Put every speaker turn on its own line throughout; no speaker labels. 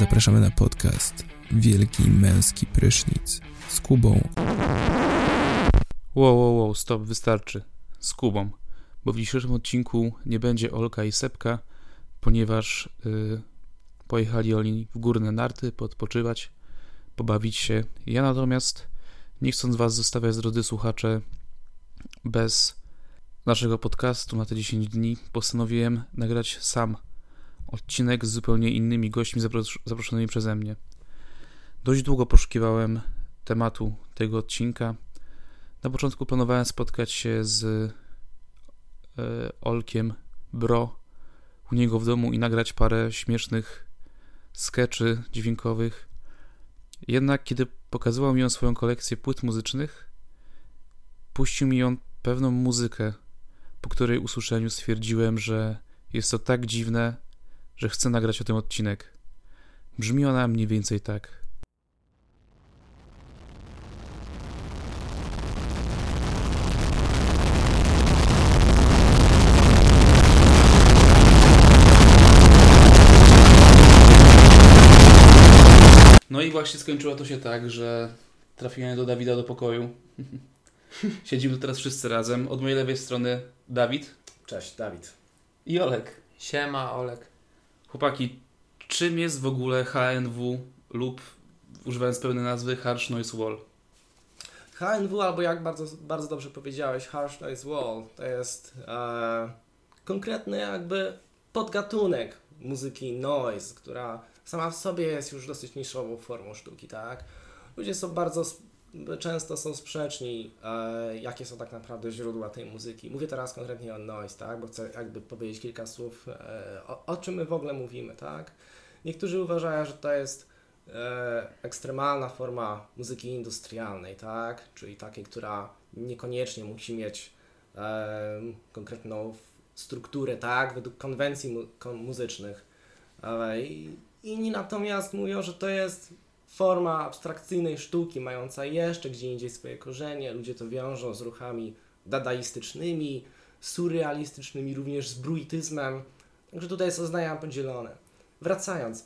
zapraszamy na podcast Wielki Męski Prysznic z Kubą.
Wow, wow, wow, stop, wystarczy. Z Kubą. Bo w dzisiejszym odcinku nie będzie Olka i Sepka, ponieważ yy, pojechali oni w górne narty, podpoczywać, pobawić się. Ja natomiast, nie chcąc was zostawiać, drodzy słuchacze, bez naszego podcastu na te 10 dni, postanowiłem nagrać sam odcinek z zupełnie innymi gośćmi zaproszonymi przeze mnie. Dość długo poszukiwałem tematu tego odcinka. Na początku planowałem spotkać się z e, Olkiem Bro u niego w domu i nagrać parę śmiesznych skeczy dźwiękowych. Jednak kiedy pokazywał mi on swoją kolekcję płyt muzycznych, puścił mi on pewną muzykę, po której usłyszeniu stwierdziłem, że jest to tak dziwne, że chcę nagrać o tym odcinek. Brzmi ona mniej więcej tak. No i właśnie skończyło to się tak, że trafiłem do Dawida do pokoju. Siedzimy teraz wszyscy razem. Od mojej lewej strony Dawid.
Cześć, Dawid.
I Olek.
Siema, Olek.
Chłopaki, czym jest w ogóle HNW lub używając pełnej nazwy Harsh Noise Wall?
HNW, albo jak bardzo, bardzo dobrze powiedziałeś, Harsh Noise Wall, to jest e, konkretny jakby podgatunek muzyki noise, która sama w sobie jest już dosyć niszową formą sztuki, tak? Ludzie są bardzo często są sprzeczni, e, jakie są tak naprawdę źródła tej muzyki. Mówię teraz konkretnie o noise, tak? bo chcę jakby powiedzieć kilka słów, e, o, o, czym my w ogóle mówimy. Tak? Niektórzy uważają, że to jest e, ekstremalna forma muzyki industrialnej, tak? czyli takiej, która niekoniecznie musi mieć e, konkretną strukturę, tak? według konwencji mu muzycznych. E, inni natomiast mówią, że to jest forma abstrakcyjnej sztuki, mająca jeszcze gdzie indziej swoje korzenie. Ludzie to wiążą z ruchami dadaistycznymi, surrealistycznymi, również z bruityzmem. Także tutaj jest oznajam podzielone. Wracając.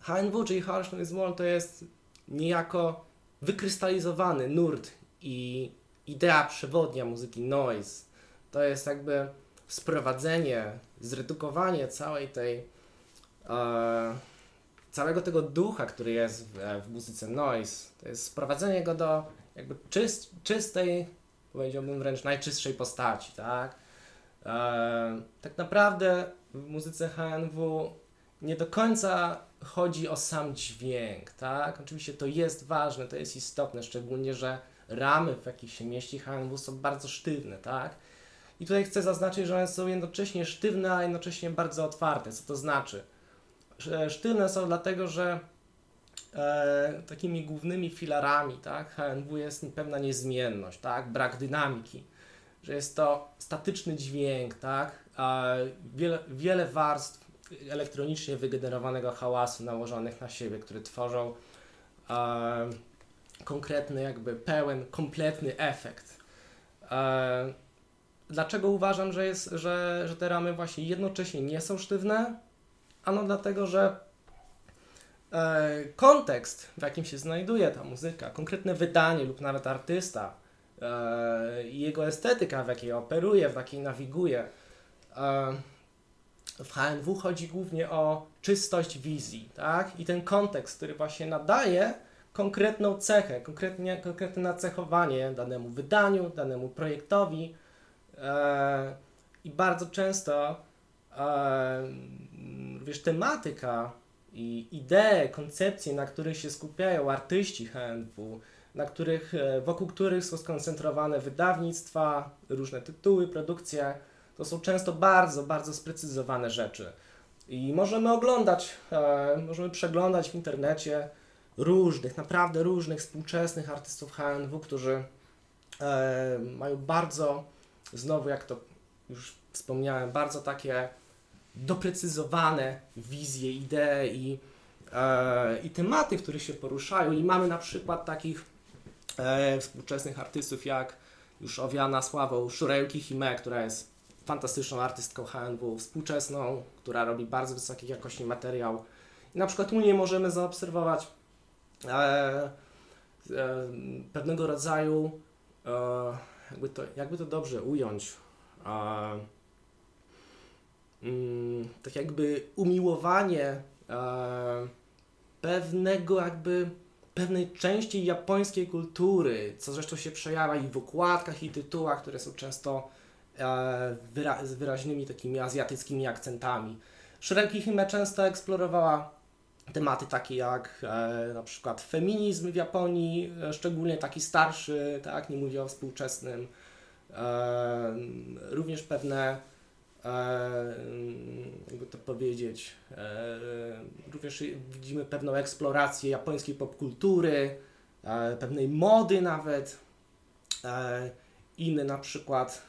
HNW, czyli Harsh Noise Wall, to jest niejako wykrystalizowany nurt i idea przewodnia muzyki noise. To jest jakby sprowadzenie, zredukowanie całej tej e, całego tego ducha, który jest w, w muzyce noise, to jest sprowadzenie go do jakby czyst, czystej, powiedziałbym wręcz najczystszej postaci, tak? E, tak naprawdę w muzyce HNW nie do końca chodzi o sam dźwięk, tak? Oczywiście to jest ważne, to jest istotne, szczególnie, że ramy, w jakich się mieści HNW są bardzo sztywne, tak? I tutaj chcę zaznaczyć, że one są jednocześnie sztywne, a jednocześnie bardzo otwarte. Co to znaczy? Sztywne są dlatego, że e, takimi głównymi filarami tak, HNW jest pewna niezmienność, tak, brak dynamiki, że jest to statyczny dźwięk, tak, wiele, wiele warstw elektronicznie wygenerowanego hałasu nałożonych na siebie, które tworzą e, konkretny, jakby pełen, kompletny efekt. E, dlaczego uważam, że, jest, że, że te ramy właśnie jednocześnie nie są sztywne, Ano dlatego, że e, kontekst, w jakim się znajduje ta muzyka, konkretne wydanie lub nawet artysta e, i jego estetyka, w jakiej operuje, w jakiej nawiguje, e, w HNW chodzi głównie o czystość wizji, tak? I ten kontekst, który właśnie nadaje konkretną cechę, konkretnie, konkretne nacechowanie danemu wydaniu, danemu projektowi. E, I bardzo często e, wiesz, tematyka i idee, koncepcje, na których się skupiają artyści HNW, na których, e, wokół których są skoncentrowane wydawnictwa, różne tytuły, produkcje, to są często bardzo, bardzo sprecyzowane rzeczy. I możemy oglądać, e, możemy przeglądać w internecie różnych, naprawdę różnych współczesnych artystów HNW, którzy e, mają bardzo, znowu jak to już wspomniałem, bardzo takie doprecyzowane wizje, idee i, e, i tematy, w się poruszają. I mamy na przykład takich e, współczesnych artystów jak już owiana sławą Shurejuki Hime, która jest fantastyczną artystką HNW, współczesną, która robi bardzo wysokiej jakości materiał. I na przykład u niej możemy zaobserwować e, e, pewnego rodzaju, e, jakby, to, jakby to dobrze ująć, e, mm, tak jakby umiłowanie e, pewnego jakby pewnej części japońskiej kultury, co zresztą się przejawia i w okładkach i tytułach, które są często e, wyra z wyraźnymi takimi azjatyckimi akcentami. Szeregi Hime często eksplorowała tematy takie jak e, na przykład feminizm w Japonii, e, szczególnie taki starszy, tak, nie mówię o współczesnym, e, również pewne jakby to powiedzieć, e, również widzimy pewną eksplorację japońskiej popkultury, e, pewnej mody nawet. Inny na przykład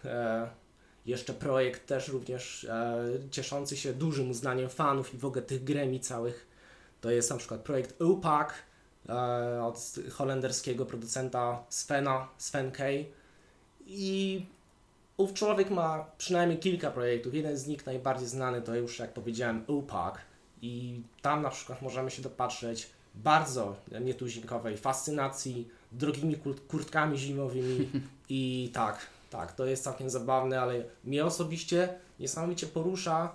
jeszcze projekt też również cieszący się dużym uznaniem fanów i w ogóle tych gremi całych, to jest na przykład projekt UPAC od holenderskiego producenta Svena, Sven K. I Ów człowiek ma przynajmniej kilka projektów. Jeden z nich najbardziej znany to już, jak powiedziałem, UPAC. I tam na przykład możemy się dopatrzeć bardzo nietuzinkowej fascynacji drogimi kurtkami zimowymi. I tak, tak, to jest całkiem zabawne, ale mnie osobiście niesamowicie porusza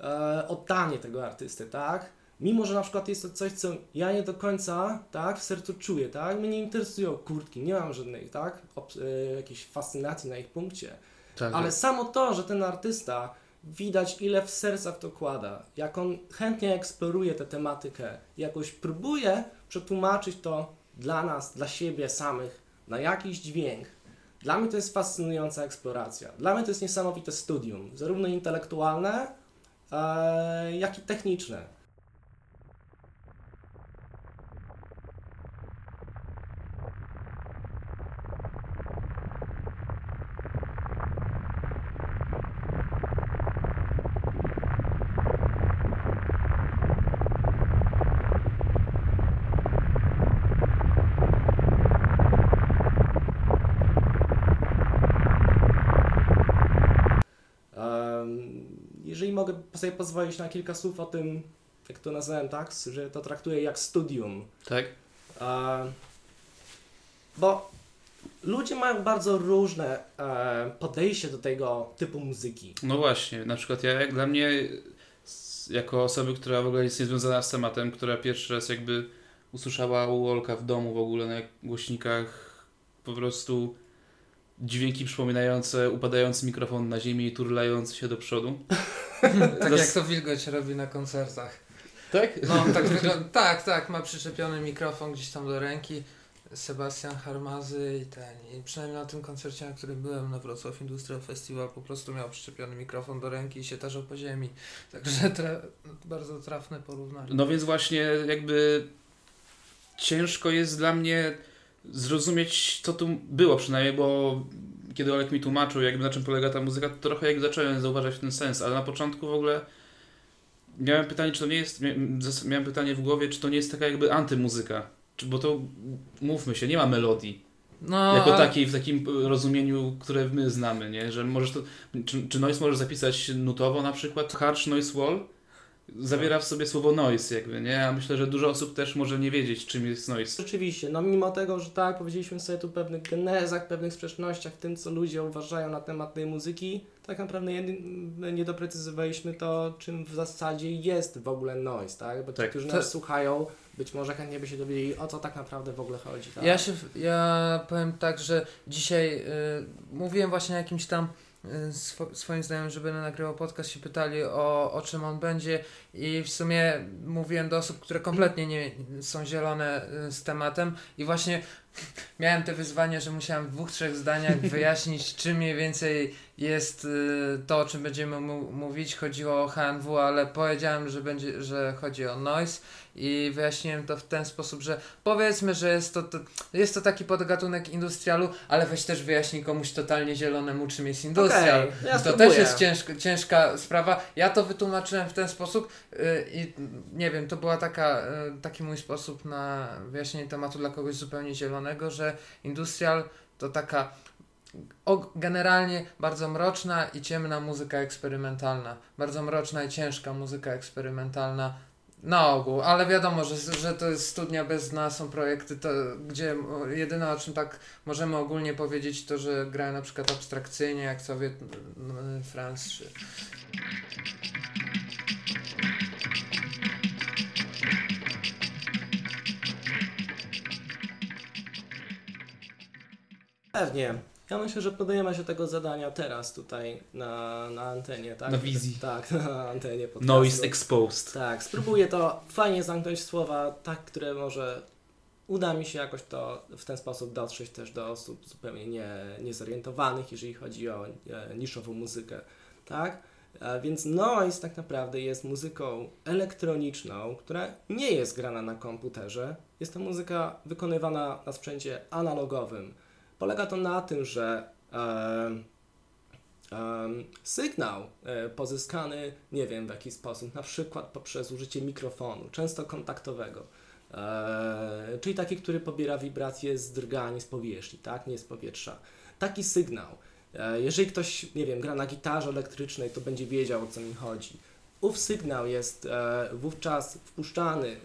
e, oddanie tego artysty, tak? Mimo, że na przykład jest to coś, co ja nie do końca, tak, w sercu czuję, tak? Mnie nie interesują kurtki, nie mam żadnej, tak, Ob- e, jakiejś fascynacji na ich punkcie tak, Ale samo to, że ten artysta widać ile w serca w to kłada, jak on chętnie eksploruje tę tematykę, jakoś próbuje przetłumaczyć to dla nas, dla siebie samych, na jakiś dźwięk. Dla mnie to jest fascynująca eksploracja. Dla mnie to jest niesamowite studium, zarówno intelektualne, e, jak i techniczne. Sobie pozwolić na kilka słów o tym, jak to nazwałem, tak? Że to traktuję jak studium.
Tak.
E, bo ludzie mają bardzo różne e, podejście do tego typu muzyki.
No właśnie, na przykład ja, jak dla mnie, jako osoby, która w ogóle jest niezwiązana z tematem, która pierwszy raz jakby usłyszała Wolka w domu w ogóle na głośnikach po prostu dźwięki przypominające upadający mikrofon na ziemię i turlający się do przodu.
tak jak to Wilgoć robi na koncertach.
Tak?
No, tak, wygląda, tak, tak, ma przyczepiony mikrofon gdzieś tam do ręki. Sebastian Harmazy i ten. I przynajmniej na tym koncercie, na którym byłem na Wrocław Industrial Festival, po prostu miał przyczepiony mikrofon do ręki i się tarzał po ziemi. Także tra bardzo trafne porównanie.
No więc właśnie jakby ciężko jest dla mnie zrozumieć, co tu było przynajmniej, bo kiedy Olek mi tłumaczył, jakby na czym polega ta muzyka, to trochę jak zacząłem zauważać ten sens, ale na początku w ogóle miałem pytanie, czy to nie jest, miałem pytanie w głowie, czy to nie jest taka jakby antymuzyka, czy, bo to, mówmy się, nie ma melodii. No, jako takiej w takim rozumieniu, które my znamy, nie? Że możesz to, czy, czy noise możesz zapisać nutowo na przykład, harsh noise wall, zawiera w sobie słowo noise jakby, nie? Ja myślę, że dużo osób też może nie wiedzieć, czym jest noise.
Rzeczywiście, no mimo tego, że tak, powiedzieliśmy sobie tu pewnych genezach, pewnych sprzecznościach w tym, co ludzie uważają na temat tej muzyki, tak naprawdę nie, nie doprecyzowaliśmy to, czym w zasadzie jest w ogóle noise, tak? Bo ci, tak. którzy nas to... słuchają, być może chętnie by się dowiedzieli, o co tak naprawdę w ogóle chodzi. Tak?
Ja się, ja powiem tak, że dzisiaj y, mówiłem właśnie o jakimś tam Y, swo, swoim znajomym, że będę nagrywał podcast, się pytali o, o czym on będzie. I w sumie mówiłem do osób, które kompletnie nie są zielone y, z tematem. I właśnie miałem te wyzwanie, że musiałem w dwóch, trzech zdaniach wyjaśnić, czym mniej więcej jest y, to, o czym będziemy mówić. Chodziło o HNW, ale powiedziałem, że, będzie, że chodzi o noise i wyjaśniłem to w ten sposób, że powiedzmy, że jest to, to jest to taki podgatunek industrialu, ale weź też wyjaśnij komuś totalnie zielonemu, czym jest industrial. Okay, ja to też jest ciężka, ciężka sprawa. Ja to wytłumaczyłem w ten sposób yy, i nie wiem, to była taka, yy, taki mój sposób na wyjaśnienie tematu dla kogoś zupełnie zielonego, że industrial to taka generalnie bardzo mroczna i ciemna muzyka eksperymentalna. Bardzo mroczna i ciężka muzyka eksperymentalna Na ogół, ale wiadomo, że, że to jest studnia bez dna, są projekty, to, gdzie jedyne o czym tak możemy ogólnie powiedzieć to, że grają na przykład abstrakcyjnie, jak Sowiet France czy...
Pewnie. Ja myślę, że podejmiemy się tego zadania teraz tutaj na, na antenie, tak?
Na wizji.
Tak, na antenie podcastu.
Noise exposed.
Tak, spróbuję to fajnie zamknąć w słowa, tak, które może uda mi się jakoś to w ten sposób dotrzeć też do osób zupełnie nie, niezorientowanych, jeżeli chodzi o e, niszową muzykę, tak? E, więc noise tak naprawdę jest muzyką elektroniczną, która nie jest grana na komputerze. Jest to muzyka wykonywana na sprzęcie analogowym. Polega to na tym, że e, e, sygnał e, pozyskany, nie wiem w jaki sposób, na przykład poprzez użycie mikrofonu, często kontaktowego, czyli taki, który pobiera wibracje z drgań z powierzchni, tak, nie z powietrza. Taki sygnał, jeżeli ktoś, nie wiem, gra na gitarze elektrycznej, to będzie wiedział o co mi chodzi. Ów sygnał jest wówczas wpuszczany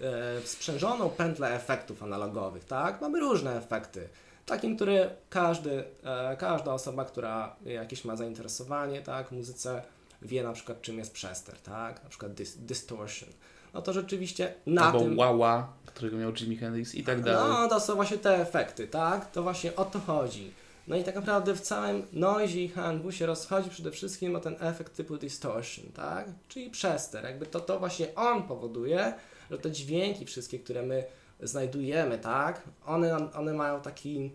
w sprzężoną pętlę efektów analogowych, tak? Mamy różne efekty takim, który każdy, e, każda osoba, która jakieś ma zainteresowanie tak, muzyce, wie na przykład czym jest przester, tak? na przykład dis distortion. No to rzeczywiście na
Albo
tym...
Wawa, którego miał Jimi Hendrix i tak dalej.
No to są właśnie te efekty, tak? To właśnie o to chodzi. No i tak naprawdę w całym noise i HNW się rozchodzi przede wszystkim o ten efekt typu distortion, tak? Czyli przester. Jakby to, to właśnie on powoduje, że te dźwięki wszystkie, które my znajdujemy, tak? One, one mają taki,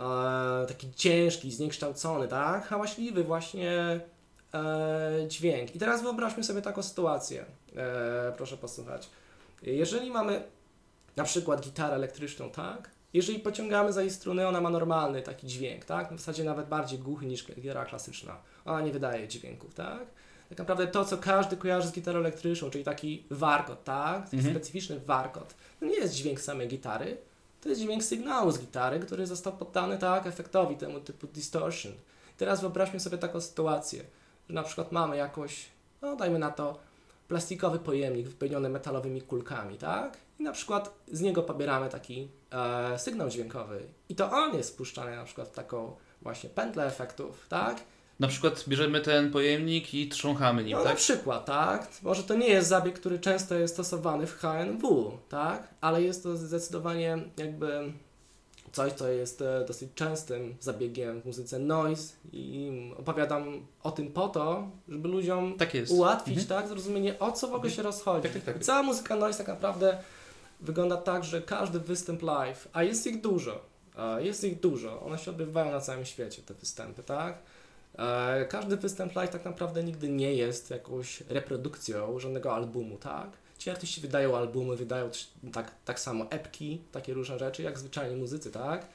e, taki ciężki, zniekształcony, tak? Hałaśliwy właśnie e, dźwięk. I teraz wyobraźmy sobie taką sytuację. E, proszę posłuchać. Jeżeli mamy na przykład gitarę elektryczną, tak? Jeżeli pociągamy za jej struny, ona ma normalny taki dźwięk, tak? W zasadzie nawet bardziej głuchy niż gitara klasyczna. Ona nie wydaje dźwięków, tak? Tak naprawdę to, co każdy kojarzy z gitarą elektryczną, czyli taki warkot, tak? Taki
Mhm.
specyficzny warkot. To nie jest dźwięk samej gitary, to jest dźwięk sygnału z gitary, który został poddany tak efektowi temu typu distortion. Teraz wyobraźmy sobie taką sytuację, że na przykład mamy jakąś, no dajmy na to, plastikowy pojemnik wypełniony metalowymi kulkami, tak? I na przykład z niego pobieramy taki e, sygnał dźwiękowy. I to on jest spuszczany na przykład w taką właśnie pętlę efektów, tak?
Na przykład bierzemy ten pojemnik i trząchamy nim,
No na
tak?
przykład, tak? Może to nie jest zabieg, który często jest stosowany w HNW, tak? Ale jest to zdecydowanie jakby coś, co jest e, dosyć częstym zabiegiem w muzyce noise i opowiadam o tym po to, żeby ludziom
Tak
ułatwić,
Mhm.
tak? Zrozumienie o co w ogóle się rozchodzi.
Tak, tak, tak.
Cała muzyka noise tak naprawdę wygląda tak, że każdy występ live, a jest ich dużo, jest ich dużo, one się odbywają na całym świecie, te występy, tak? E, Każdy występ live tak naprawdę nigdy nie jest jakąś reprodukcją żadnego albumu, tak? Ci artyści wydają albumy, wydają tak, tak samo epki, takie różne rzeczy, jak zwyczajni muzycy, tak?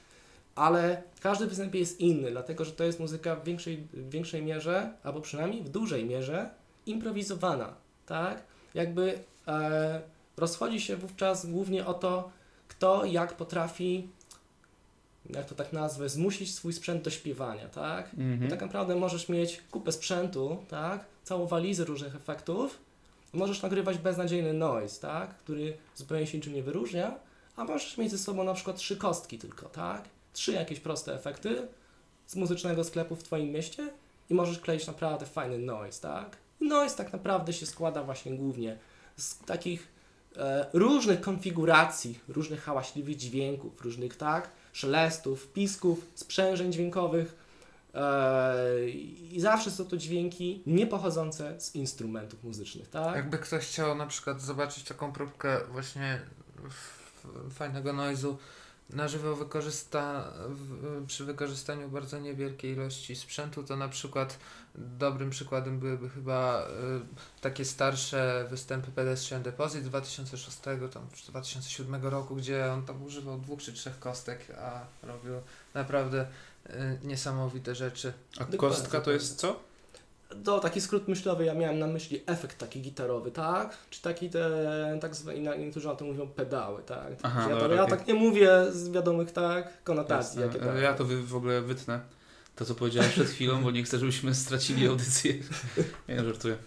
Ale każdy występ jest inny, dlatego że to jest muzyka w większej, w większej mierze, albo przynajmniej w dużej mierze, improwizowana, tak? Jakby e, rozchodzi się wówczas głównie o to, kto jak potrafi, jak to tak nazwę, zmusić swój sprzęt do śpiewania, tak?
Mhm.
Tak naprawdę możesz mieć kupę sprzętu, tak? Całą walizę różnych efektów. Możesz nagrywać beznadziejny noise, tak? Który zupełnie się niczym nie wyróżnia, a możesz mieć ze sobą na przykład trzy kostki tylko, tak? Trzy jakieś proste efekty z muzycznego sklepu w Twoim mieście i możesz kleić naprawdę fajny noise, tak? Noise tak naprawdę się składa właśnie głównie z takich e, różnych konfiguracji, różnych hałaśliwych dźwięków, różnych, tak? Szelestów, pisków, sprzężeń dźwiękowych, Eee, I zawsze są to dźwięki niepochodzące z instrumentów muzycznych, tak?
Jakby ktoś chciał na przykład zobaczyć taką próbkę właśnie fajnego noizu na żywo wykorzysta, w, przy wykorzystaniu bardzo niewielkiej ilości sprzętu, to na przykład dobrym przykładem byłyby chyba y, takie starsze występy Pedestrian Deposit z 2006 tam, czy 2007 roku, gdzie on tam używał dwóch czy trzech kostek, a robił naprawdę y, niesamowite rzeczy.
A kostka to jest co?
To taki skrót myślowy, ja miałem na myśli efekt taki gitarowy, tak? Czy taki te, tak zwany, na- niektórzy na to mówią pedały, tak?
Aha,
ja, to,
dobra,
ja tak nie mówię z wiadomych, tak, konotacji,
Jasne.
jakie to
Ja to w ogóle wytnę. To, co powiedziałem przed chwilą, bo nie chcę, żebyśmy stracili audycję. Nie, żartuję.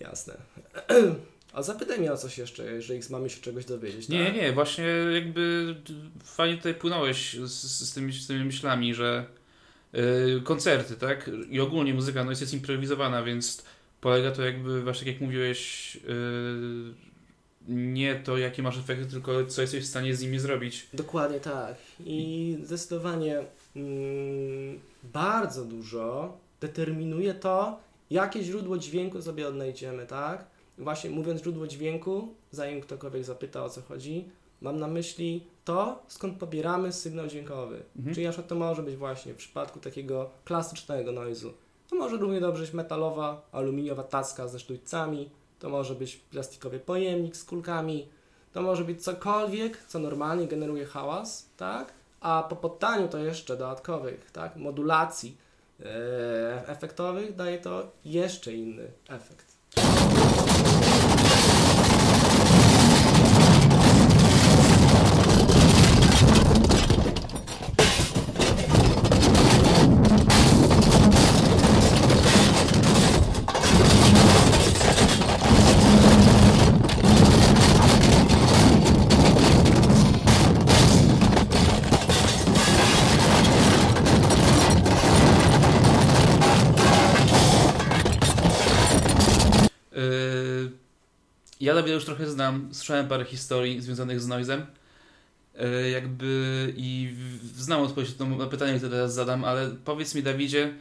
Jasne. A zapytaj mnie o coś jeszcze, jeżeli mamy się czegoś dowiedzieć.
Nie,
tak?
nie, właśnie jakby fajnie tutaj płynąłeś z, z, tymi, z tymi myślami, że koncerty, tak? I ogólnie muzyka no jest, improwizowana, więc polega to jakby, właśnie tak jak mówiłeś, yy, nie to jakie masz efekty, tylko co jesteś w stanie z nimi zrobić.
Dokładnie tak. I zdecydowanie mm, bardzo dużo determinuje to, jakie źródło dźwięku sobie odnajdziemy, tak? Właśnie mówiąc źródło dźwięku, zanim ktokolwiek zapyta o co chodzi, mam na myśli to, skąd pobieramy sygnał dźwiękowy.
Mhm.
Czyli na przykład to może być właśnie w przypadku takiego klasycznego noizu. To może równie dobrze być metalowa, aluminiowa tacka ze sztućcami, to może być plastikowy pojemnik z kulkami, to może być cokolwiek, co normalnie generuje hałas, tak? A po poddaniu to jeszcze dodatkowych, tak? Modulacji e, efektowych daje to jeszcze inny efekt.
Ja Dawida już trochę znam, słyszałem parę historii związanych z noizem. Yy, jakby i znam odpowiedź na- pytanie, które teraz zadam, ale powiedz mi Dawidzie,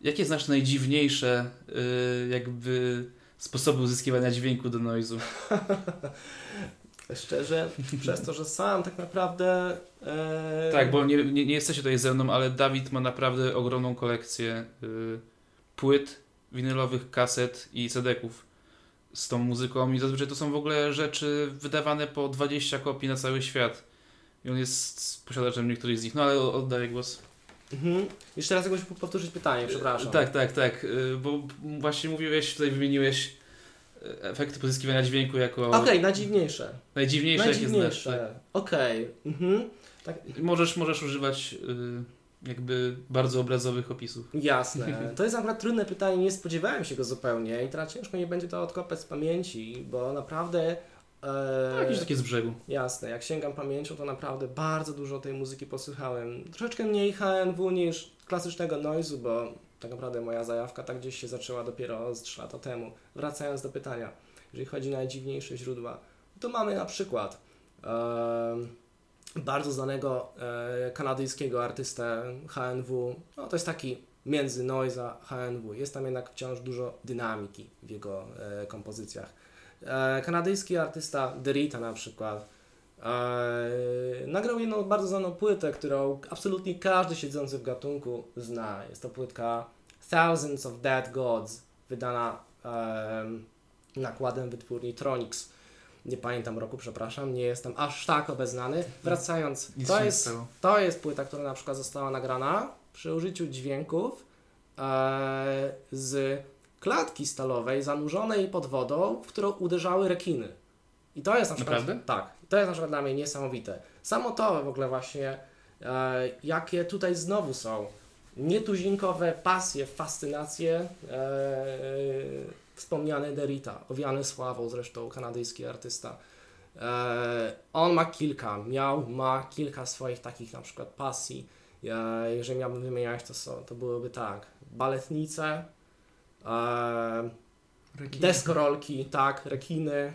jakie znasz najdziwniejsze yy, jakby sposoby uzyskiwania dźwięku do noizu?
Szczerze, przez to, że sam tak naprawdę. E,
Tak, bo nie, nie, nie jesteście tutaj ze mną, ale Dawid ma naprawdę ogromną kolekcję yy, płyt, winylowych, kaset i CD-ków z tą muzyką i zazwyczaj to są w ogóle rzeczy wydawane po 20 kopii na cały świat. I on jest posiadaczem niektórych z nich. No ale oddaję głos.
Mhm. Jeszcze raz mógł powtórzyć pytanie, przepraszam.
Tak, tak, tak. yy, Bo właśnie mówiłeś, tutaj wymieniłeś yy, efekty pozyskiwania dźwięku jako
Okej, najdziwniejsze.
najdziwniejsze, jakie znasz. Tak.
Najdziwniejsze. Okej. Mhm.
Możesz, możesz używać yy, jakby bardzo obrazowych opisów.
Jasne. To jest akurat trudne pytanie, nie spodziewałem się go zupełnie i teraz ciężko nie będzie to odkopać z pamięci, bo naprawdę. E,
No, jakieś takie z brzegu.
Jasne, jak sięgam pamięcią, to naprawdę bardzo dużo tej muzyki posłuchałem. Troszeczkę mniej HNW niż klasycznego noizu, bo tak naprawdę moja zajawka tak gdzieś się zaczęła dopiero z 3 lata temu. Wracając do pytania, jeżeli chodzi o najdziwniejsze źródła, to mamy na przykład em, bardzo znanego e, kanadyjskiego artystę HNW. No, to jest taki między noise a HNW. Jest tam jednak wciąż dużo dynamiki w jego e, kompozycjach. E, kanadyjski artysta Derita na przykład nagrał jedną bardzo znaną płytę, którą absolutnie każdy siedzący w gatunku zna. Jest to płytka Thousands of Dead Gods, wydana em, nakładem wytwórni Tronix. Nie pamiętam roku, przepraszam, nie jestem aż tak obeznany. Wracając,
Nic
to jest, to jest płyta, która na przykład została nagrana przy użyciu dźwięków e, z klatki stalowej zanurzonej pod wodą, w którą uderzały rekiny. I to jest na przykład.
Naprawdę?
Tak. To jest na przykład dla mnie niesamowite. Samo to w ogóle właśnie, e, jakie tutaj znowu są nietuzinkowe pasje, fascynacje e, wspomniany Derita, owiany sławą zresztą kanadyjski artysta. E, on ma kilka, miał, ma kilka swoich takich na przykład pasji. E, jeżeli miałbym wymieniać, to, są, to byłyby tak, baletnice, e, deskorolki, tak, rekiny,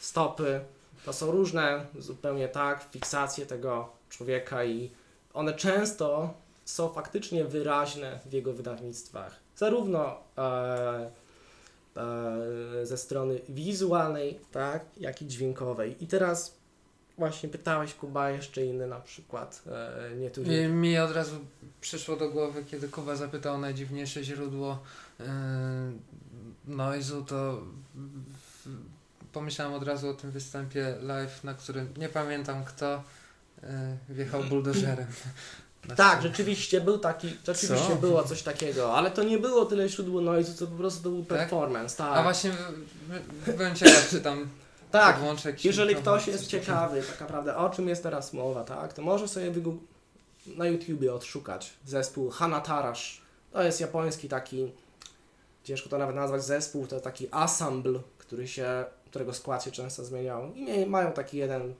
stopy. To są różne zupełnie tak, fiksacje tego człowieka i one często są faktycznie wyraźne w jego wydawnictwach. Zarówno e, ze strony wizualnej, tak, jak i dźwiękowej. I teraz właśnie pytałeś Kuba jeszcze inny na przykład, e, nie tu
Mi, mi od razu przyszło do głowy, kiedy Kuba zapytał o najdziwniejsze źródło yy, noizu, to pomyślałem od razu o tym występie live, na którym nie pamiętam kto yy, wjechał buldożerem.
Tak, rzeczywiście był taki, rzeczywiście
Co?
było coś takiego, ale to nie było tyle źródło noizu, co po prostu to był
Tak?
performance, tak.
A właśnie by- by- byłem ciekaw, czy tam
tak, jeżeli ktoś jest ciekawy tak naprawdę o czym jest teraz mowa, tak, to może sobie na YouTubie odszukać zespół Hanatarash. To jest japoński taki, ciężko to nawet nazwać zespół, to taki ensemble, który się, którego skład się często zmieniał i mają taki jeden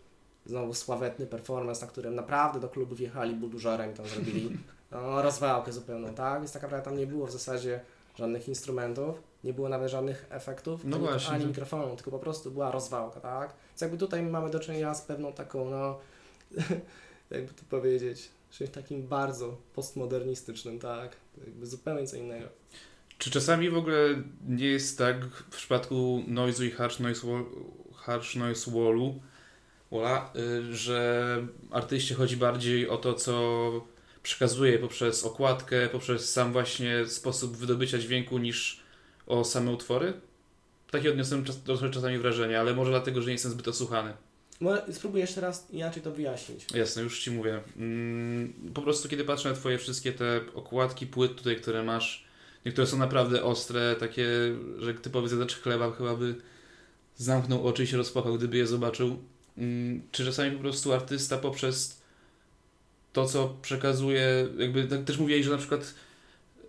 znowu sławetny performance, na którym naprawdę do klubu wjechali buldożerem i tam zrobili no, rozwałkę zupełną, tak? Więc tak naprawdę tam nie było w zasadzie żadnych instrumentów, nie było nawet żadnych efektów,
No
ani,
właśnie.
ani mikrofonu, tylko po prostu była rozwałka, tak? Więc jakby tutaj mamy do czynienia z pewną taką, no, jakby to powiedzieć, czymś takim bardzo postmodernistycznym, tak? Jakby zupełnie co innego.
Czy czasami w ogóle nie jest tak w przypadku noizu i harsh noise, wall, harsh noise wallu, y, że artyście chodzi bardziej o to, co przekazuje poprzez okładkę, poprzez sam właśnie sposób wydobycia dźwięku niż o same utwory? Takie odniosłem czas, czasami wrażenie, ale może dlatego, że nie jestem zbyt osłuchany.
Może spróbuję jeszcze raz inaczej to wyjaśnić.
Jasne, już Ci mówię. Mm, Po prostu kiedy patrzę na Twoje wszystkie te okładki płyt tutaj, które masz, niektóre są naprawdę ostre, takie, że typowy zjadacz chleba chyba by zamknął oczy i się rozpłakał, gdyby je zobaczył. Mm, Czy czasami po prostu artysta poprzez to, co przekazuje, jakby tak też mówiłeś, że na przykład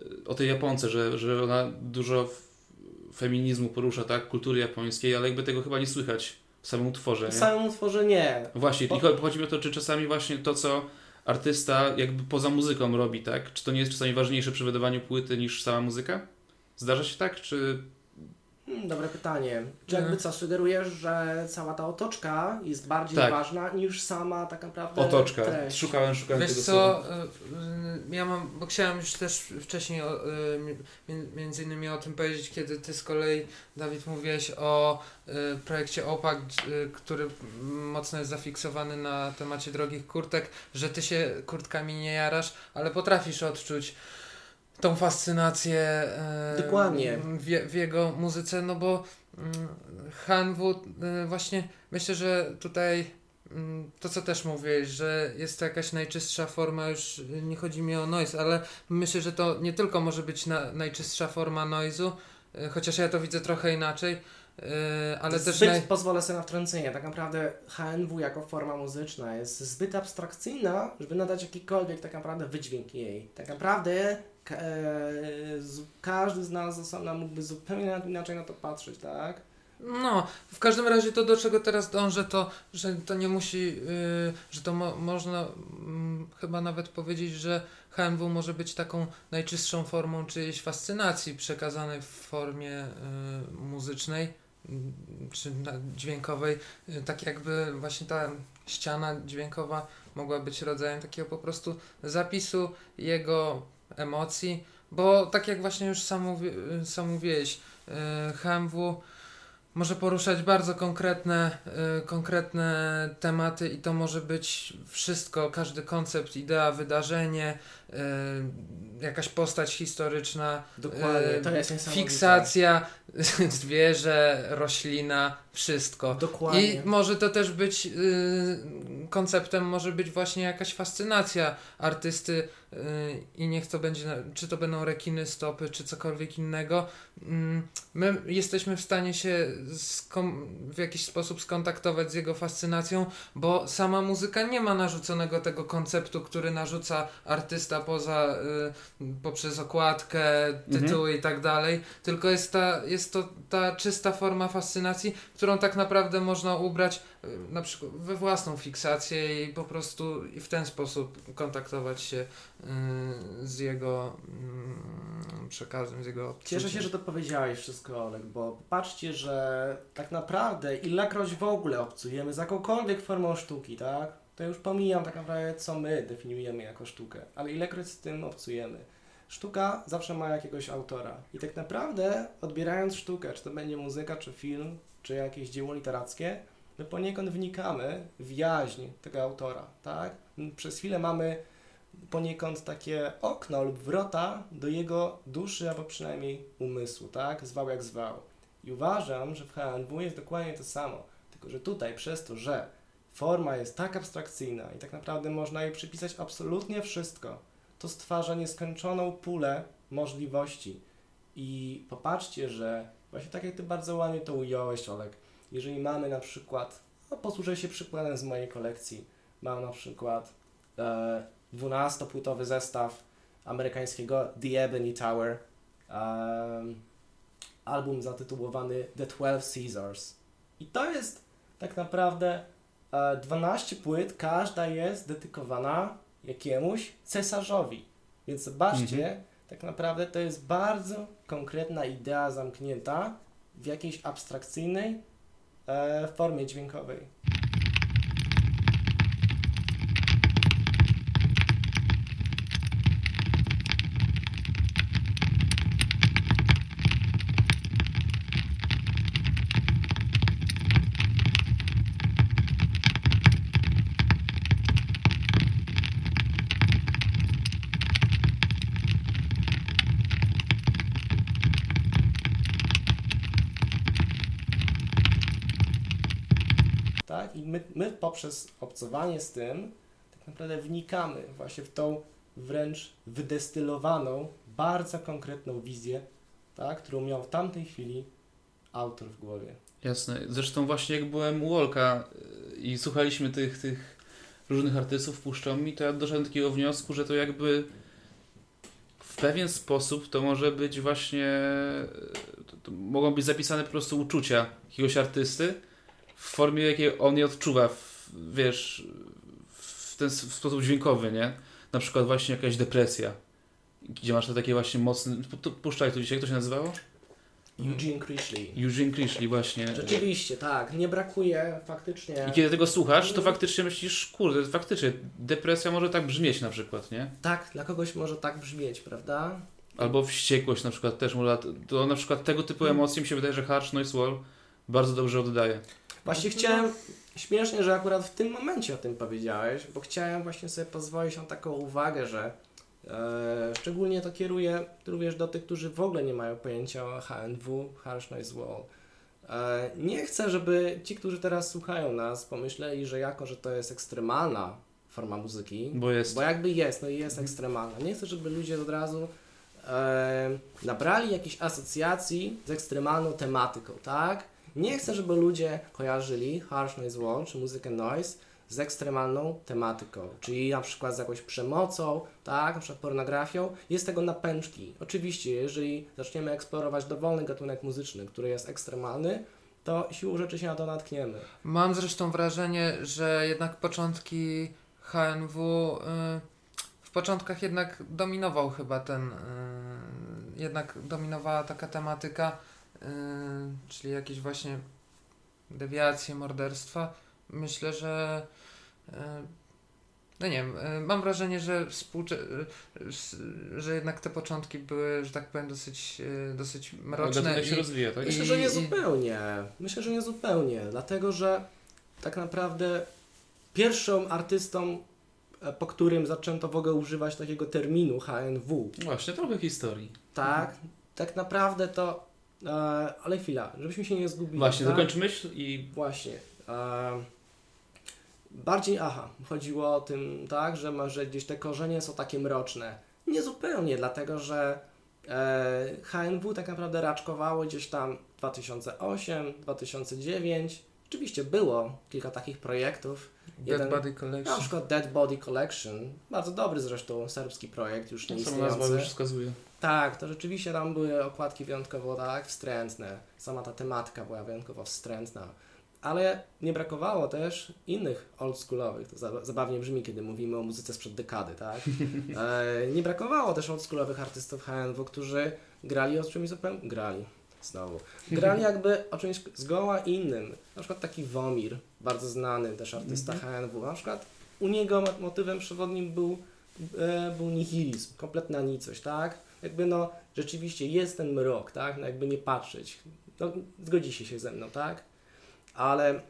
e, o tej Japonce, że, że ona dużo feminizmu porusza, tak, kultury japońskiej, ale jakby tego chyba nie słychać w samym utworze,
W
nie?
samym utworze nie.
Właśnie, cho- chodzi mi o to, czy czasami właśnie to, co artysta jakby poza muzyką robi, tak? Czy to nie jest czasami ważniejsze przy wydawaniu płyty niż sama muzyka? Zdarza się tak, czy...
Hmm, dobre pytanie. Czy jakby
Mhm.
co, sugerujesz, że cała ta otoczka jest bardziej
Tak.
ważna niż sama tak naprawdę
Otoczka.
treść?
Szukałem, szukałem
Wiesz
tego
co,
słowa.
y, y, ja mam, bo chciałem już też wcześniej o, mi- między innymi o tym powiedzieć, kiedy ty z kolei, Dawid, mówiłeś o y, projekcie OPAK, który mocno jest zafiksowany na temacie drogich kurtek, że ty się kurtkami nie jarasz, ale potrafisz odczuć tą fascynację y,
Dokładnie.
W, w jego muzyce, no bo mm, HNW y, właśnie myślę, że tutaj mm, to co też mówiłeś, że jest to jakaś najczystsza forma, już nie chodzi mi o noise, ale myślę, że to nie tylko może być na, najczystsza forma noise'u, y, chociaż ja to widzę trochę inaczej, y, ale też
zbyt,
naj...
pozwolę sobie na wtrącenie, tak naprawdę HNW jako forma muzyczna jest zbyt abstrakcyjna, żeby nadać jakikolwiek tak naprawdę wydźwięk jej. Tak naprawdę e, każdy z nas osobna mógłby zupełnie inaczej na to patrzeć, tak?
No, w każdym razie to do czego teraz dążę, to że to nie musi, yy, że to mo można mm, chyba nawet powiedzieć, że HMW może być taką najczystszą formą czyjejś fascynacji przekazanej w formie yy, muzycznej mm, czy dźwiękowej. Yy, tak jakby właśnie ta ściana dźwiękowa mogła być rodzajem takiego po prostu zapisu jego emocji, bo tak jak właśnie już sam, mówi, sam mówiłeś, yy, HMW może poruszać bardzo konkretne, y, konkretne tematy i to może być wszystko, każdy koncept, idea, wydarzenie, jakaś postać historyczna,
Dokładnie,
y,
to jest
fiksacja, zwierzę, roślina, wszystko.
Dokładnie.
I może to też być y, konceptem, może być właśnie jakaś fascynacja artysty y, i niech to będzie, czy to będą rekiny, stopy, czy cokolwiek innego. Mm, my jesteśmy w stanie się w jakiś sposób skontaktować z jego fascynacją, bo sama muzyka nie ma narzuconego tego konceptu, który narzuca artysta poza, y, poprzez okładkę, tytuły i tak dalej, tylko jest, ta, jest to ta czysta forma fascynacji, którą tak naprawdę można ubrać y, na przykład we własną fiksację i po prostu i w ten sposób kontaktować się y, z jego mm, przekazem, z jego
Cieszę się,
odczuciem.
że to powiedziałeś wszystko, Olek, bo patrzcie, że tak naprawdę ilekroć w ogóle obcujemy z jakąkolwiek formą sztuki, tak? To już pomijam tak naprawdę, co my definiujemy jako sztukę, ale ilekroć z tym obcujemy. Sztuka zawsze ma jakiegoś autora i tak naprawdę odbierając sztukę, czy to będzie muzyka, czy film, czy jakieś dzieło literackie, my poniekąd wnikamy w jaźń tego autora, tak? Przez chwilę mamy poniekąd takie okno lub wrota do jego duszy, albo przynajmniej umysłu, tak? Zwał jak zwał. I uważam, że w HNW jest dokładnie to samo. Tylko, że tutaj przez to, że forma jest tak abstrakcyjna i tak naprawdę można jej przypisać absolutnie wszystko, to stwarza nieskończoną pulę możliwości. I popatrzcie, że właśnie tak jak Ty bardzo ładnie to ująłeś, Olek, jeżeli mamy na przykład, no posłużę się przykładem z mojej kolekcji, mam na przykład e, 12-płytowy zestaw amerykańskiego The Ebony Tower. Um, album zatytułowany The Twelve Caesars. I to jest tak naprawdę e, 12 płyt, każda jest dedykowana jakiemuś cesarzowi. Więc zobaczcie, tak naprawdę to jest bardzo konkretna idea zamknięta w jakiejś abstrakcyjnej e, formie dźwiękowej. tak? I my, my poprzez obcowanie z tym tak naprawdę wnikamy właśnie w tą wręcz wydestylowaną, bardzo konkretną wizję, tak? którą miał w tamtej chwili autor w głowie.
Jasne. Zresztą właśnie jak byłem u Wolka y, i słuchaliśmy tych, tych różnych artystów puszczał mi, to ja doszedłem do takiego wniosku, że to jakby w pewien sposób to może być właśnie y, to, to mogą być zapisane po prostu uczucia jakiegoś artysty w formie jakiej on je odczuwa, w, wiesz, w ten w sposób dźwiękowy, nie? Na przykład właśnie jakaś depresja. Gdzie masz te takie właśnie mocne... Puszczaj tu dzisiaj, jak to się nazywało?
Eugene Crishley.
Eugene Crishley właśnie.
Rzeczywiście, tak, nie brakuje faktycznie.
I kiedy tego słuchasz, to faktycznie myślisz, kurde, faktycznie depresja może tak brzmieć na przykład, nie?
Tak, dla kogoś może tak brzmieć, prawda?
Albo wściekłość na przykład też może, to na przykład tego typu
Hmm.
emocje mi się wydaje, że Harsh Noise Wall bardzo dobrze oddaje.
Właśnie chciałem, śmiesznie, że akurat w tym momencie o tym powiedziałeś, bo chciałem właśnie sobie pozwolić na taką uwagę, że e, szczególnie to kieruję również do tych, którzy w ogóle nie mają pojęcia o HNW, Harsh Noise Wall. E, nie chcę, żeby ci, którzy teraz słuchają nas, pomyśleli, że jako, że to jest ekstremalna forma muzyki,
Bo jest.
bo jakby jest, no i jest ekstremalna. Nie chcę, żeby ludzie od razu e, nabrali jakichś asocjacji z ekstremalną tematyką, tak? Nie chcę, żeby ludzie kojarzyli Harsh Noise Wall czy muzykę noise z ekstremalną tematyką, czyli na przykład z jakąś przemocą, tak, na przykład pornografią. Jest tego napęczki. Oczywiście, jeżeli zaczniemy eksplorować dowolny gatunek muzyczny, który jest ekstremalny, to siłą rzeczy się na to natkniemy.
Mam zresztą wrażenie, że jednak początki HNW y, w początkach jednak dominował chyba ten, y, jednak dominowała taka tematyka, y, czyli jakieś właśnie dewiacje, morderstwa. Myślę, że y, no nie wiem, y, mam wrażenie, że współcze- że jednak te początki były, że tak powiem, dosyć, dosyć mroczne.
Gatunek się
i-
rozwija, tak?
Myślę,
I-
że nie
i-
zupełnie. Myślę, że nie zupełnie, dlatego że tak naprawdę pierwszą artystą, e, po którym zaczęto w ogóle używać takiego terminu HNW,
Właśnie, trochę historii.
tak, tak naprawdę to, ale chwila, żebyśmy się nie zgubili.
Właśnie,
tak?
dokończ myśl i
Właśnie. E, bardziej, aha, chodziło o tym, tak, że może gdzieś te korzenie są takie mroczne. Nie zupełnie, dlatego że e, HNW tak naprawdę raczkowało gdzieś tam 2008, 2009. Oczywiście było kilka takich projektów.
Dead
jeden-
Body
Na
Collection.
przykład Dead Body Collection, bardzo dobry zresztą serbski projekt, już nie
sama nazwa już
istniejący.
wskazuje.
Tak, to rzeczywiście tam były okładki wyjątkowo tak wstrętne. Sama ta tematyka była wyjątkowo wstrętna. Ale nie brakowało też innych oldschoolowych, to za- zabawnie brzmi, kiedy mówimy o muzyce sprzed dekady, tak? E, nie brakowało też oldschoolowych artystów HNW, którzy grali o czymś zupełnie... grali, znowu. Grali jakby o czymś zgoła innym. Na przykład taki Womir, bardzo znany też artysta HNW. Na przykład u niego mo- motywem przewodnim był, e, był nihilizm, kompletna nicość, tak? Jakby no, rzeczywiście jest ten mrok, tak? No jakby nie patrzeć. No, zgodzicie się ze mną, tak? Ale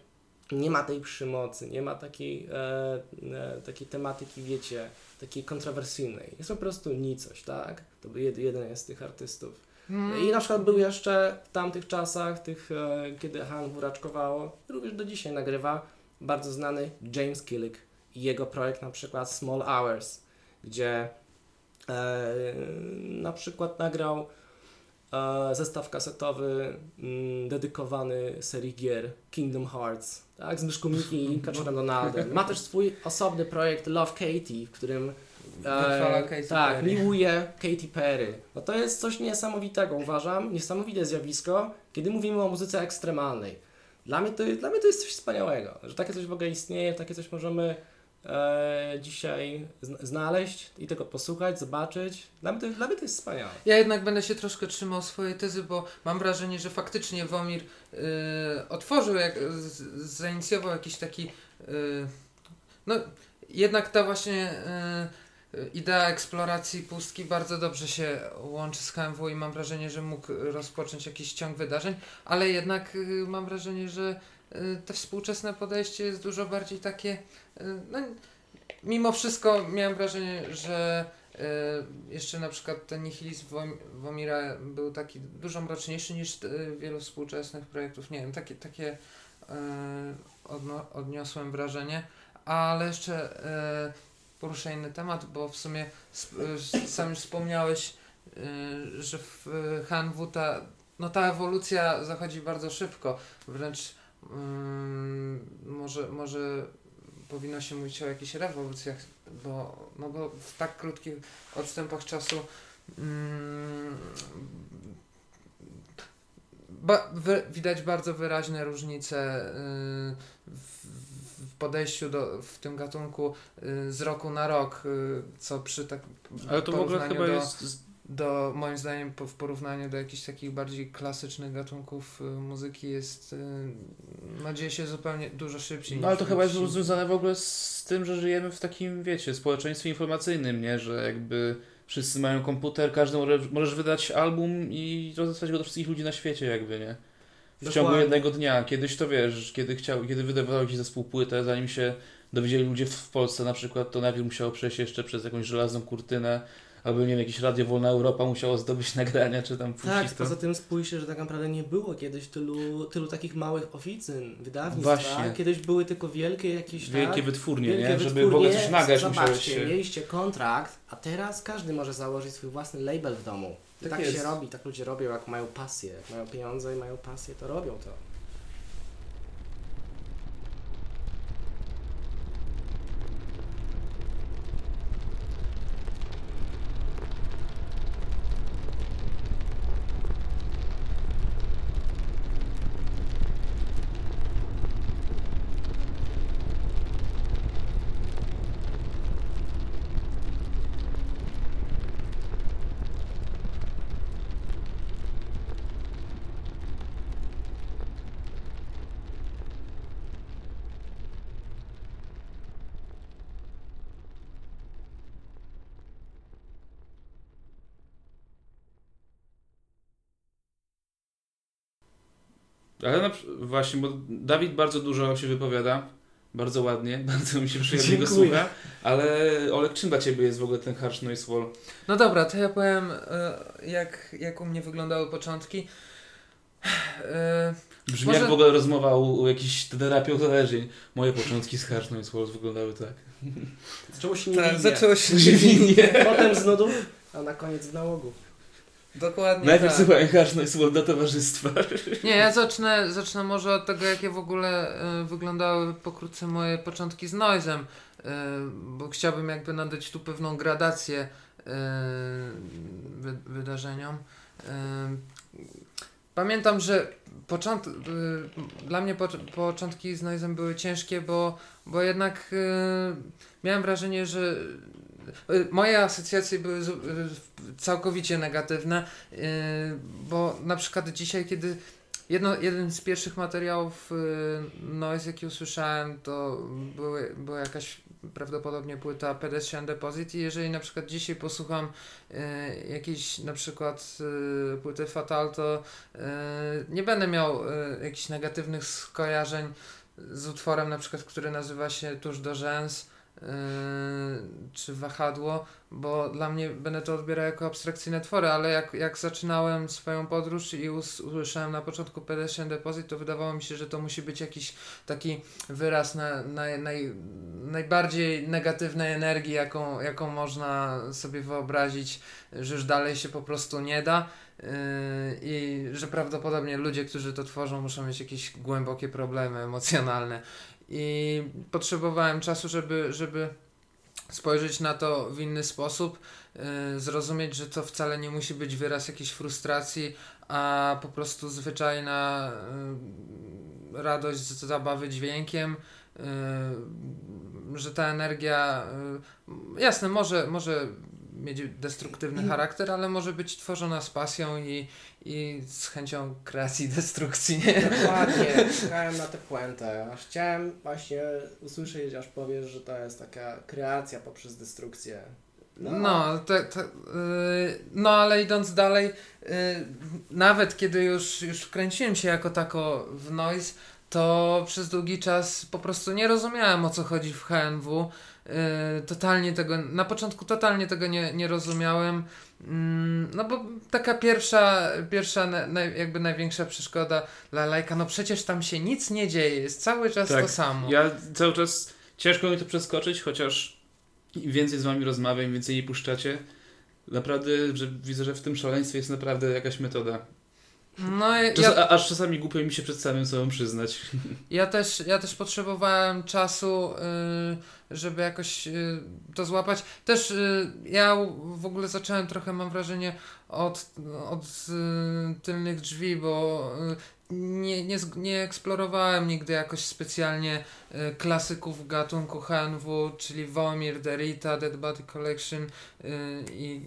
nie ma tej przemocy, nie ma takiej, e, e, takiej tematyki, wiecie, takiej kontrowersyjnej. Jest po prostu nicość, tak? To był jed, jeden z tych artystów. I na przykład był jeszcze w tamtych czasach, tych, e, kiedy Han raczkowało, również do dzisiaj nagrywa bardzo znany James Killick i jego projekt na przykład Small Hours, gdzie e, na przykład nagrał e, zestaw kasetowy mm, dedykowany serii gier Kingdom Hearts, tak, z Myszką Miki i Kaczorem Donaldem. Ma też swój osobny projekt Love Katie, w którym E,
Katy
tak,
Perry.
miłuje Katy Perry. No to jest coś niesamowitego, uważam, niesamowite zjawisko, kiedy mówimy o muzyce ekstremalnej. Dla mnie to, dla mnie to jest coś wspaniałego, że takie coś w ogóle istnieje, takie coś możemy e, dzisiaj zn- znaleźć i tego posłuchać, zobaczyć. Dla mnie, to, dla mnie to jest wspaniałe.
Ja jednak będę się troszkę trzymał swojej tezy, bo mam wrażenie, że faktycznie Womir y, otworzył, jak, z, zainicjował jakiś taki. y, no, jednak ta właśnie y, idea eksploracji pustki bardzo dobrze się łączy z HMW i mam wrażenie, że mógł rozpocząć jakiś ciąg wydarzeń, ale jednak y, mam wrażenie, że y, te współczesne podejście jest dużo bardziej takie. y, no, mimo wszystko miałem wrażenie, że jeszcze na przykład ten nihilizm Wom- Womira był taki dużo mroczniejszy niż wielu współczesnych projektów. Nie wiem, takie, takie odniosłem wrażenie, ale jeszcze poruszę inny temat, bo w sumie y, sam już wspomniałeś, y, że w y, HNW ta, no ta ewolucja zachodzi bardzo szybko, wręcz ym, może, może powinno się mówić o jakichś rewolucjach, bo, no bo w tak krótkich odstępach czasu mm, ba, wy, widać bardzo wyraźne różnice y, w podejściu do, w tym gatunku y, z roku na rok, y, co przy tak
Ale to w ogóle
porównaniu
chyba
do,
jest...
do moim zdaniem po, w porównaniu do jakichś takich bardziej klasycznych gatunków y, muzyki jest no dzieje się zupełnie dużo szybciej.
No ale to chyba jest związane w ogóle z tym, że żyjemy w takim, wiecie, społeczeństwie informacyjnym, nie? Że jakby wszyscy mają komputer, każdy może, możesz wydać album i rozesłać go do wszystkich ludzi na świecie jakby, nie? W ciągu
Dokładnie.
jednego dnia. Kiedyś to wiesz, kiedy chciał, kiedy wydawał jakiś zespół płytę, zanim się dowiedzieli ludzie w, Polsce na przykład, to najpierw musiało przejść jeszcze przez jakąś żelazną kurtynę, albo nie wiem, jakieś Radio Wolna Europa musiało zdobyć nagrania, czy tam puścić
Tak,
to.
poza tym spójrzcie, że tak naprawdę nie było kiedyś tylu, tylu takich małych oficyn, wydawnictw.
Właśnie.
Tak? Kiedyś były tylko wielkie jakieś
Wielkie
tak?
wytwórnie,
Wielkie
nie? Żeby w ogóle coś nagrać musiałeś się...
mieliście kontrakt, a teraz każdy może założyć swój własny label w domu. I
Tak
tak się robi, tak ludzie robią, jak mają pasję. Jak mają pieniądze i mają pasję, to robią to.
Ale na, właśnie, bo Dawid bardzo dużo się wypowiada, bardzo ładnie, bardzo mi się przyjemnie go słucha, ale Olek, czym dla Ciebie jest w ogóle ten Harsh Noise Wall?
No dobra, to ja powiem, e, jak, jak u mnie wyglądały początki. E,
Brzmi
Może-
jak w ogóle rozmowa u, u jakiejś terapii uzależnień. Moje początki z Harsh Noise Walls wyglądały tak.
Zaczęło się
tak,
niewinnie.
zaczęło się niewinnie.
Potem z nudów, a na koniec w nałogu.
Dokładnie
Najpierw
tak.
słuchałem Wall dla towarzystwa.
Nie, ja zacznę, zacznę może od tego, jakie w ogóle e, wyglądały pokrótce moje początki z Noizem, e, bo chciałbym jakby nadać tu pewną gradację wy, wydarzeniom. E, pamiętam, że począt, e, dla mnie po, początki z Noizem były ciężkie, bo, bo jednak e, miałem wrażenie, że moje asocjacje były e, całkowicie negatywne. Yy, bo na przykład dzisiaj, kiedy jedno, jeden z pierwszych materiałów Noise, jaki usłyszałem, to były, była jakaś prawdopodobnie płyta Pedestrian Deposit i jeżeli na przykład dzisiaj posłucham yy, jakiejś na przykład yy, płyty Fatal, to yy, nie będę miał yy, jakichś negatywnych skojarzeń z utworem na przykład, który nazywa się Tuż do Rzęs czy Wahadło, bo dla mnie będę to odbierał jako abstrakcyjne twory, ale jak, jak zaczynałem swoją podróż i us, usłyszałem na początku Pedestrian Deposit, to wydawało mi się, że to musi być jakiś taki wyraz na, na, naj, najbardziej negatywnej energii, jaką, jaką można sobie wyobrazić, że już dalej się po prostu nie da. Yy, I że prawdopodobnie ludzie, którzy to tworzą, muszą mieć jakieś głębokie problemy emocjonalne. I potrzebowałem czasu, żeby, żeby spojrzeć na to w inny sposób, y, zrozumieć, że to wcale nie musi być wyraz jakiejś frustracji, a po prostu zwyczajna y, radość z zabawy dźwiękiem, y, że ta energia, jasne, może, może mieć destruktywny charakter, ale może być tworzona z pasją i, i z chęcią kreacji destrukcji. Nie?
Dokładnie, czekałem na tę puentę. Aż chciałem właśnie usłyszeć, aż powiesz, że to jest taka kreacja poprzez destrukcję.
No, te, te, yy, no ale idąc dalej, yy, nawet kiedy już, już wkręciłem się jako tako w noise, to przez długi czas po prostu nie rozumiałem o co chodzi w HNW. Yy, totalnie tego, na początku totalnie tego nie, nie rozumiałem. Mm, no bo taka pierwsza, pierwsza na, na, jakby największa przeszkoda dla lajka, no przecież tam się nic nie dzieje, jest cały czas
Tak,
to samo.
Ja cały czas ciężko mi to przeskoczyć, chociaż im więcej z wami rozmawiam, im więcej jej puszczacie. Naprawdę, że widzę, że w tym szaleństwie jest naprawdę jakaś metoda.
No, ja,
Czas, a, aż czasami głupio mi się przed samym sobą przyznać.
Ja też, ja też potrzebowałem czasu, y, żeby jakoś y, to złapać. Też y, ja w ogóle zacząłem trochę, mam wrażenie, od, od tylnych drzwi, bo nie, nie, nie eksplorowałem nigdy jakoś specjalnie y, klasyków gatunku HNW, czyli Womir, Derita, Dead Body Collection y, i,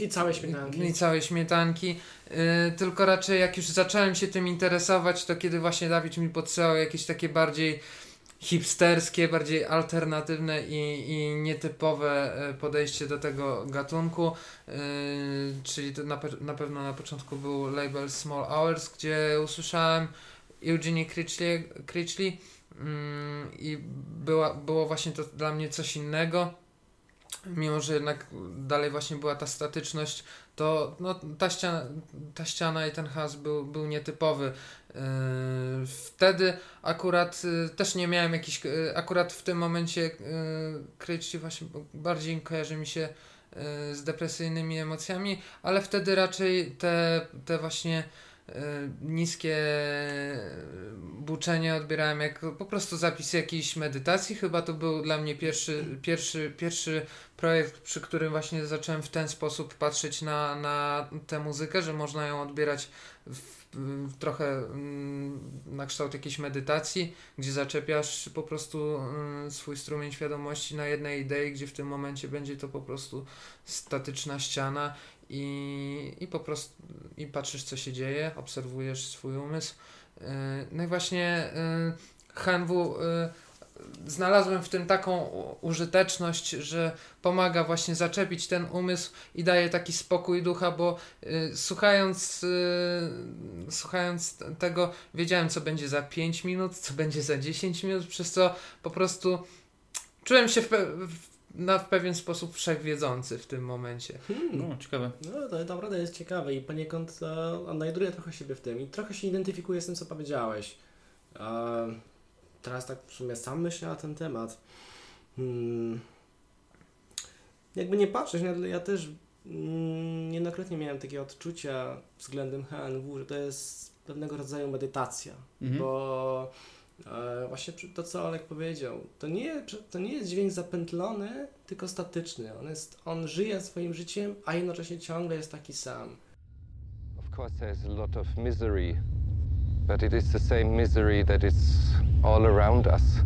I całe śmietanki.
i całej śmietanki. Yy, tylko raczej jak już zacząłem się tym interesować, to kiedy właśnie Dawid mi podsyłał jakieś takie bardziej hipsterskie, bardziej alternatywne i, i nietypowe e, podejście do tego gatunku. Yy, czyli to na, na pewno na początku był label Small Hours, gdzie usłyszałem Eugenie Critchley, Critchley mm, i była, było właśnie to dla mnie coś innego. Mimo, że jednak dalej właśnie była ta statyczność, to no, ta, ściana, ta ściana i ten has był, był nietypowy. Yy, wtedy akurat yy, też nie miałem jakichś, yy, akurat w tym momencie yy, Critchley właśnie bardziej kojarzy mi się z depresyjnymi emocjami, ale wtedy raczej te, te właśnie niskie buczenie odbierałem jako po prostu zapis jakiejś medytacji. Chyba to był dla mnie pierwszy, pierwszy, pierwszy projekt, przy którym właśnie zacząłem w ten sposób patrzeć na, na tę muzykę, że można ją odbierać w trochę mm, na kształt jakiejś medytacji, gdzie zaczepiasz po prostu mm, swój strumień świadomości na jednej idei, gdzie w tym momencie będzie to po prostu statyczna ściana i, i po prostu i patrzysz co się dzieje, obserwujesz swój umysł. Yy, No i właśnie yy, HNW yy, znalazłem w tym taką użyteczność, że pomaga właśnie zaczepić ten umysł i daje taki spokój ducha, bo y, słuchając, y, słuchając tego wiedziałem co będzie za 5 minut, co będzie za 10 minut, przez co po prostu czułem się w, pe- w, na, w pewien sposób wszechwiedzący w tym momencie.
Hmm.
No, ciekawe.
No to naprawdę jest ciekawe i poniekąd e, odnajduję trochę siebie w tym i trochę się identyfikuję z tym, co powiedziałeś. E, teraz tak w sumie sam myślę na ten temat. Hmm. Jakby nie patrzeć, ja też mm, niejednokrotnie miałem takie odczucia względem HNW, że to jest pewnego rodzaju medytacja,
Mhm.
bo e, właśnie to, co Olek powiedział, to nie, to nie jest dźwięk zapętlony, tylko statyczny. On, jest, on żyje swoim życiem, a jednocześnie ciągle jest taki sam.
Of course, there's a lot of misery, but it is the same misery that is all around us.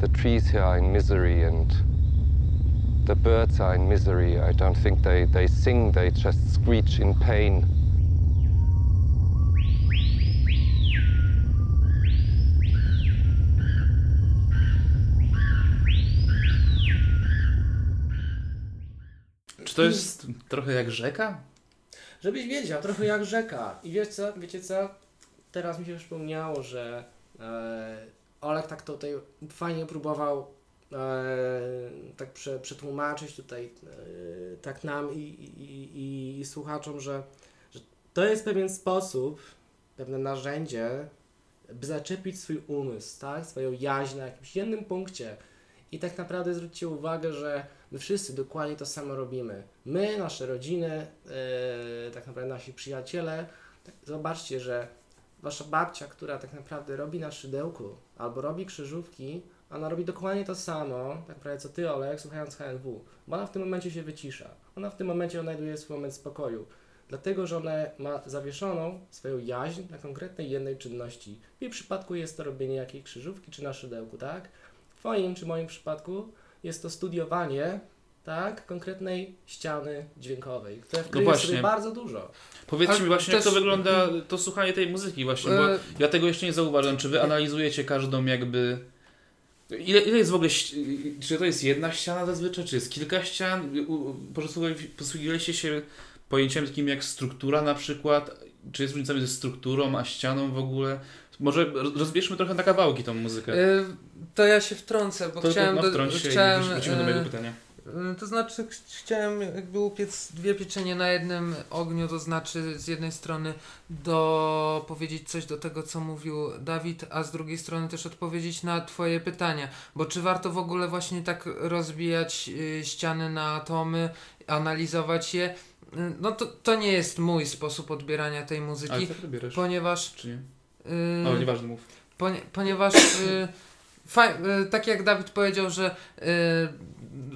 The trees here are in misery, and the birds are in misery. I don't think they, they sing, they just screech in pain.
Czy to jest trochę jak rzeka?
Żebyś wiedział, trochę jak rzeka. I wiesz co, wiecie co? Teraz mi się przypomniało, że e, Olek tak tutaj fajnie próbował e, tak prze, przetłumaczyć tutaj e, tak nam i, i, i, i słuchaczom, że, że to jest pewien sposób, pewne narzędzie, by zaczepić swój umysł, tak? swoją jaźń na jakimś jednym punkcie. I tak naprawdę zwróćcie uwagę, że my wszyscy dokładnie to samo robimy. My, nasze rodziny, yy, tak naprawdę nasi przyjaciele. Tak, zobaczcie, że wasza babcia, która tak naprawdę robi na szydełku albo robi krzyżówki, ona robi dokładnie to samo, tak prawie co ty, Olek, słuchając HNW. Bo ona w tym momencie się wycisza. Ona w tym momencie odnajduje swój moment spokoju. Dlatego, że ona ma zawieszoną swoją jaźń na konkretnej jednej czynności. W jej przypadku jest to robienie jakiejś krzyżówki czy na szydełku, tak? W twoim czy moim przypadku jest to studiowanie, tak? Konkretnej ściany dźwiękowej, która wkryje
No właśnie.
sobie bardzo dużo.
Powiedzcie
Ale
mi właśnie, jak
też-
to wygląda, to słuchanie tej muzyki właśnie, bo
E,
ja tego jeszcze nie zauważam. Czy wy analizujecie każdą jakby... Ile, ile jest w ogóle, czy to jest jedna ściana zazwyczaj, czy jest kilka ścian? Posługiwaliście się pojęciem takim jak struktura na przykład? Czy jest różnica między strukturą a ścianą w ogóle? Może roz- rozbierzmy trochę na kawałki tą muzykę.
e, to ja się wtrącę, bo
to,
chciałem...
no,
do-
wtrąć się
chciałem
i wrócimy do
e,
mojego pytania.
Y, To znaczy, ch- chciałem jakby upiec dwie pieczenie na jednym ogniu, to znaczy z jednej strony do powiedzieć coś do tego, co mówił Dawid, a z drugiej strony też odpowiedzieć na Twoje pytania. Bo czy warto w ogóle właśnie tak rozbijać y, ściany na atomy, analizować je? Y, No to, to nie jest mój sposób odbierania tej
Ale
muzyki,
co wybierasz?
ponieważ.
Czy nie?
y,
O, nieważne, mów.
Ponie, ponieważ y, y, tak jak Dawid powiedział, że y,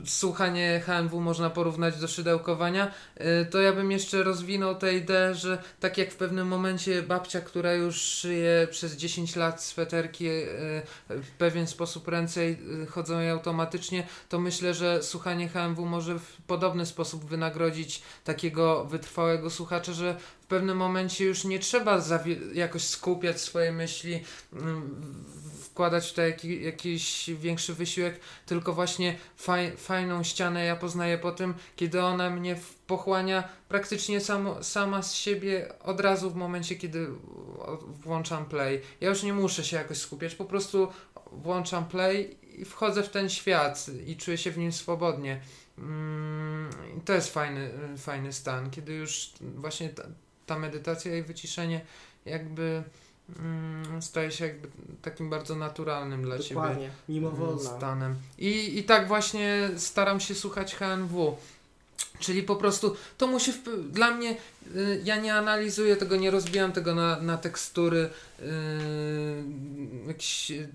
słuchanie HMW można porównać do szydełkowania, y, to ja bym jeszcze rozwinął tę ideę, że tak jak w pewnym momencie babcia, która już szyje przez 10 lat sweterki y, w pewien sposób ręce y, chodzą jej automatycznie, to myślę, że słuchanie HMW może w podobny sposób wynagrodzić takiego wytrwałego słuchacza, że w pewnym momencie już nie trzeba jakoś skupiać swoje myśli, mm, w- wkładać w to jaki, jakiś większy wysiłek, tylko właśnie faj, fajną ścianę ja poznaję po tym, kiedy ona mnie pochłania praktycznie samo, sama z siebie od razu w momencie, kiedy włączam play. Ja już nie muszę się jakoś skupiać, po prostu włączam play i wchodzę w ten świat i czuję się w nim swobodnie. Mm, to jest fajny, fajny stan, kiedy już właśnie ta, ta medytacja i wyciszenie jakby staje się jakby takim bardzo naturalnym dla ciebie
Dokładnie,
mm,
mimowolna.
stanem. I, I tak właśnie staram się słuchać HNW. Czyli po prostu to musi. Dla mnie, y, ja nie analizuję tego, nie rozbijam tego na, na tekstury, y, jakieś, y,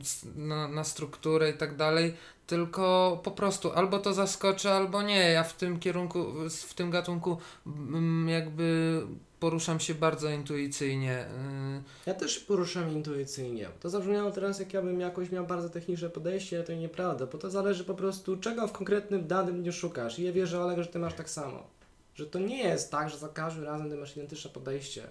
s- na, na strukturę i tak dalej. Tylko po prostu albo to zaskoczy, albo nie. Ja w tym kierunku, w tym gatunku mm, jakby poruszam się bardzo intuicyjnie. y,
Ja też poruszam intuicyjnie. To zabrzmiało teraz, jak ja bym jakoś miał bardzo techniczne podejście, to nieprawda, bo to zależy po prostu, czego w konkretnym danym dniu szukasz. I ja wierzę, Oleg, że ty masz tak samo. Że to nie jest tak, że za każdym razem ty masz identyczne podejście.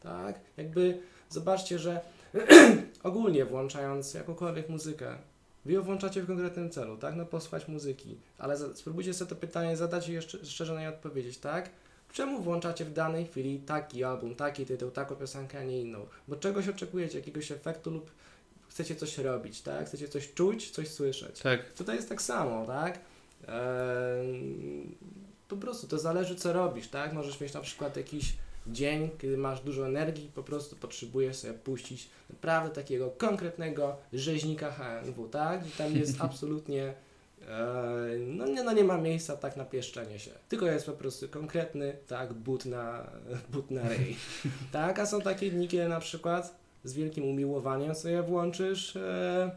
Tak? Jakby zobaczcie, że ogólnie włączając jakąkolwiek muzykę, wy ją włączacie w konkretnym celu, tak? No posłuchać muzyki. Ale spróbujcie sobie to pytanie zadać i jeszcze szczerze na nie odpowiedzieć, tak? Czemu włączacie w danej chwili taki album, taki tytuł, taką piosenkę, a nie inną? Bo czegoś oczekujecie, jakiegoś efektu lub chcecie coś robić, tak? Chcecie coś czuć, coś słyszeć.
Tak.
Tutaj jest tak samo, tak? Eee, po prostu to zależy co robisz, tak? Możesz mieć na przykład jakiś dzień, kiedy masz dużo energii, po prostu potrzebujesz sobie puścić naprawdę takiego konkretnego rzeźnika HNW, tak? I tam jest absolutnie no, nie, no nie ma miejsca tak na pieszczenie się. Tylko jest po prostu konkretny, tak, but na, but na ryj. tak, a są takie dni, kiedy na przykład z wielkim umiłowaniem sobie włączysz e,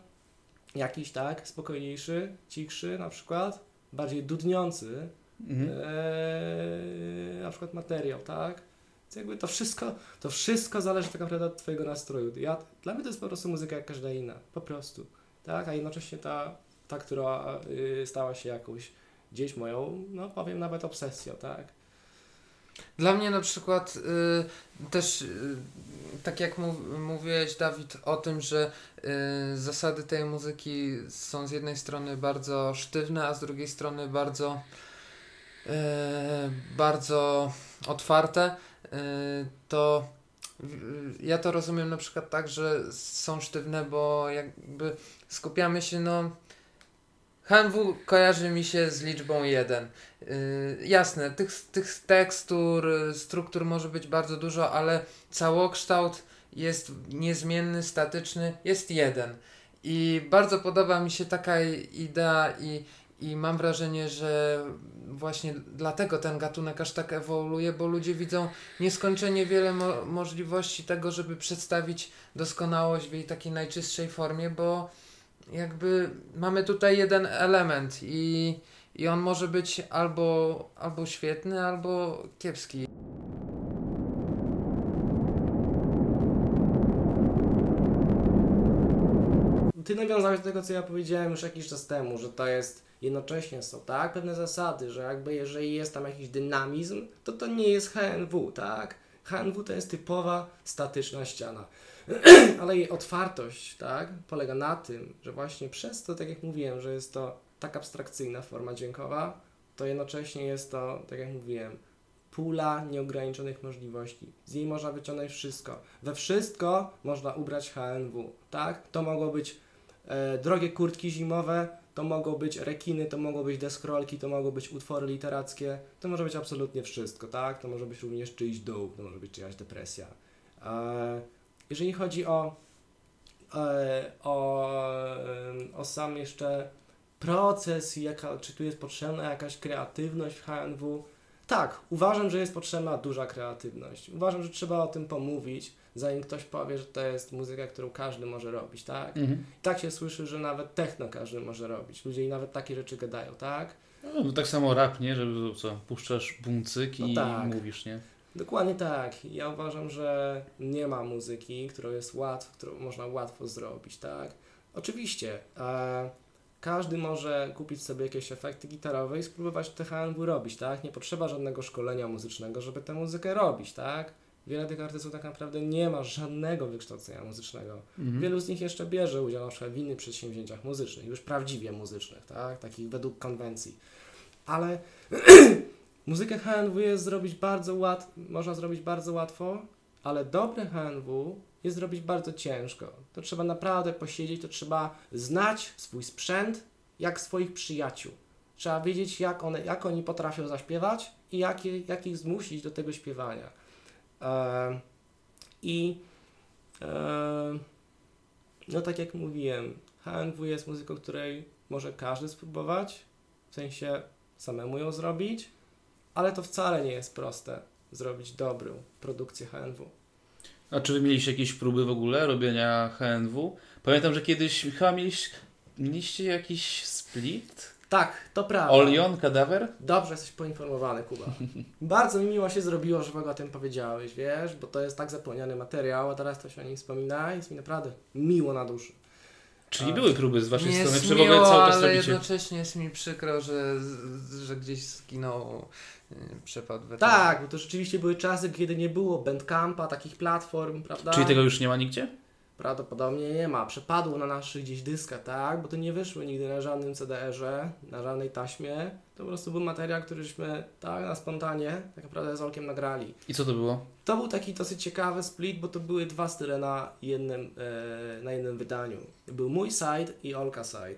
jakiś, tak, spokojniejszy, cichszy na przykład, bardziej dudniący
Mhm.
e, na przykład materiał, tak? Więc jakby to wszystko, to wszystko zależy tak naprawdę od Twojego nastroju. Ja, dla mnie to jest po prostu muzyka jak każda inna, po prostu, tak? A jednocześnie ta, ta która y, stała się jakąś gdzieś moją, no powiem nawet obsesją, tak?
Dla mnie na przykład y, też, y, tak jak mów, mówiłeś Dawid o tym, że y, zasady tej muzyki są z jednej strony bardzo sztywne, a z drugiej strony bardzo y, bardzo otwarte, y, to ja to rozumiem na przykład tak, że są sztywne, bo jakby skupiamy się no HMW kojarzy mi się z liczbą 1. Yy, jasne, tych, tych tekstur, struktur może być bardzo dużo, ale całokształt jest niezmienny, statyczny, jest jeden. I bardzo podoba mi się taka idea i, I mam wrażenie, że właśnie dlatego ten gatunek aż tak ewoluuje, bo ludzie widzą nieskończenie wiele mo możliwości tego, żeby przedstawić doskonałość w jej takiej najczystszej formie, bo jakby mamy tutaj jeden element i, i on może być albo, albo świetny, albo kiepski.
Ty nawiązałeś do tego, co ja powiedziałem już jakiś czas temu, że to jest jednocześnie są, tak, pewne zasady, że jakby jeżeli jest tam jakiś dynamizm, to to nie jest HNW, tak? HNW to jest typowa statyczna ściana. Ale jej otwartość, tak, polega na tym, że właśnie przez to, tak jak mówiłem, że jest to tak abstrakcyjna forma dźwiękowa, to jednocześnie jest to, tak jak mówiłem, pula nieograniczonych możliwości. Z niej można wyciągnąć wszystko. We wszystko można ubrać HNW, tak? To mogło być e, drogie kurtki zimowe, to mogą być rekiny, to mogą być deskrolki, to mogą być utwory literackie, to może być absolutnie wszystko, tak? To może być również czyjś dół, to może być czyjaś depresja. E, jeżeli chodzi o, e, o, o sam jeszcze proces, i jaka, czy tu jest potrzebna jakaś kreatywność w HNW, tak, uważam, że jest potrzebna duża kreatywność. Uważam, że trzeba o tym pomówić, zanim ktoś powie, że to jest muzyka, którą każdy może robić, tak?
Mhm.
Tak się słyszy, że nawet techno każdy może robić. Ludzie i nawet takie rzeczy gadają, tak?
No, no tak samo rap, nie? Że co, puszczasz bumcyk i
No tak.
mówisz, nie?
Dokładnie tak. Ja uważam, że nie ma muzyki, którą jest łatwo, którą można łatwo zrobić, tak? Oczywiście, e, każdy może kupić sobie jakieś efekty gitarowe i spróbować te HNW robić, tak? Nie potrzeba żadnego szkolenia muzycznego, żeby tę muzykę robić, tak? Wiele tych artystów tak naprawdę nie ma żadnego wykształcenia muzycznego.
Mhm.
Wielu z nich jeszcze bierze udział na przykład w innych przedsięwzięciach muzycznych, już prawdziwie muzycznych, tak? Takich według konwencji. Ale muzykę HNW jest zrobić bardzo łatwo, można zrobić bardzo łatwo, ale dobre HNW jest zrobić bardzo ciężko. To trzeba naprawdę posiedzieć, to trzeba znać swój sprzęt jak swoich przyjaciół. Trzeba wiedzieć, jak, one, jak oni potrafią zaśpiewać i jak, je, jak ich zmusić do tego śpiewania. Ehm, I ehm, no tak jak mówiłem, HNW jest muzyką, której może każdy spróbować, w sensie samemu ją zrobić, ale to wcale nie jest proste zrobić dobrą produkcję HNW.
A czy wy mieliście jakieś próby w ogóle robienia HNW? Pamiętam, że kiedyś chyba mieliście, mieliście jakiś split?
Tak, to prawda.
Olion, Kadawer?
Dobrze jesteś poinformowany, Kuba. Bardzo mi miło się zrobiło, że w ogóle o tym powiedziałeś, wiesz, bo to jest tak zapomniany materiał, a teraz ktoś o nim wspomina i jest mi naprawdę miło na duszy.
Czyli były próby z waszej strony,
jest
czy w ogóle
miło,
cały czas
ale
robicie?
jednocześnie jest mi przykro, że, że gdzieś zginął y, przepadł we
Tak, bo to rzeczywiście były czasy, kiedy nie było Bandcampa, takich platform, prawda?
Czyli tego już nie ma nigdzie?
Prawdopodobnie nie ma. Przepadło na naszych gdzieś dyskach, tak? Bo to nie wyszło nigdy na żadnym CDR-ze, na żadnej taśmie. To po prostu był materiał, któryśmy tak na spontanie, tak naprawdę z Olkiem nagrali.
I co to było?
To był taki dosyć ciekawy split, bo to były dwa style na jednym, e, na jednym wydaniu. Był mój side i Olka side.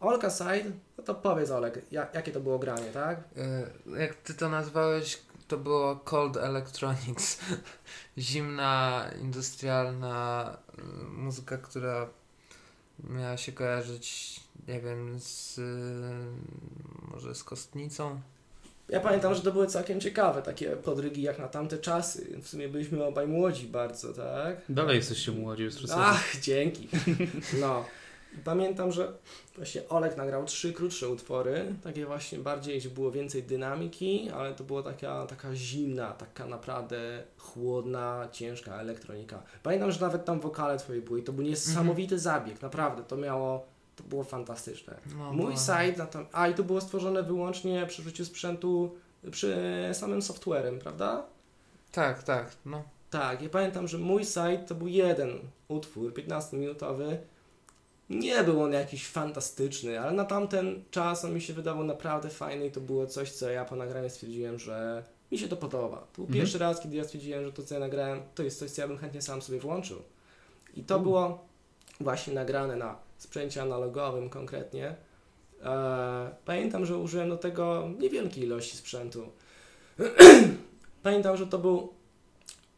Olka side, no to powiedz Olek, jak, jakie to było granie, tak?
Y, Jak ty to nazwałeś, to było Cold Electronics. Zimna, industrialna y, muzyka, która miała się kojarzyć, nie wiem, z y, może z kostnicą.
Ja pamiętam, że to były całkiem ciekawe takie podrygi jak na tamte czasy. W sumie byliśmy obaj młodzi bardzo, tak?
Dalej jesteście młodzi, przesady.
Ach, dzięki. No. Pamiętam, że właśnie Olek nagrał trzy krótsze utwory, takie właśnie bardziej, gdzie było więcej dynamiki, ale to była taka, taka zimna, taka naprawdę chłodna, ciężka elektronika. Pamiętam, że nawet tam wokale twoje były i to był niesamowity zabieg, naprawdę, to miało, to było fantastyczne.
No,
Mój site, a i to było stworzone wyłącznie przy użyciu sprzętu, przy samym softwarem, prawda?
Tak, tak, no.
Tak, ja pamiętam, że mój site to był jeden utwór, 15-minutowy. Nie był on jakiś fantastyczny, ale na tamten czas on mi się wydawał naprawdę fajny i to było coś, co ja po nagraniu stwierdziłem, że mi się to podoba. To był
Mhm.
pierwszy raz, kiedy ja stwierdziłem, że to, co ja nagrałem, to jest coś, co ja bym chętnie sam sobie włączył. I to
U.
było właśnie nagrane na sprzęcie analogowym konkretnie. E, pamiętam, że użyłem do tego niewielkiej ilości sprzętu. pamiętam, że to był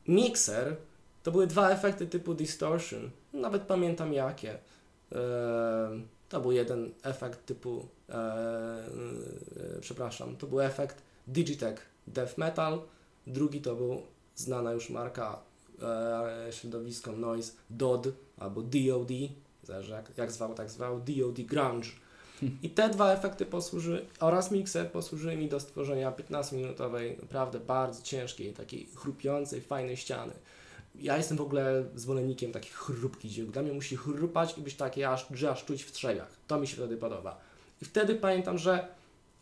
mikser, to były dwa efekty typu distortion. Nawet pamiętam jakie. Ehm, to był jeden efekt typu e, e, przepraszam, to był efekt Digitech Death Metal, drugi to był znana już marka e, środowisko Noise DOD albo DOD, zależy jak, jak zwał, tak zwał, DOD Grunge. I te dwa efekty posłużyły, oraz mikser posłużyły mi do stworzenia 15-minutowej, naprawdę bardzo ciężkiej, takiej chrupiącej, fajnej ściany. Ja jestem w ogóle zwolennikiem takich chrupkich dźwięków. Dla mnie musi chrupać i być takie, aż, że aż czuć w strzegach. To mi się wtedy podoba. I wtedy pamiętam, że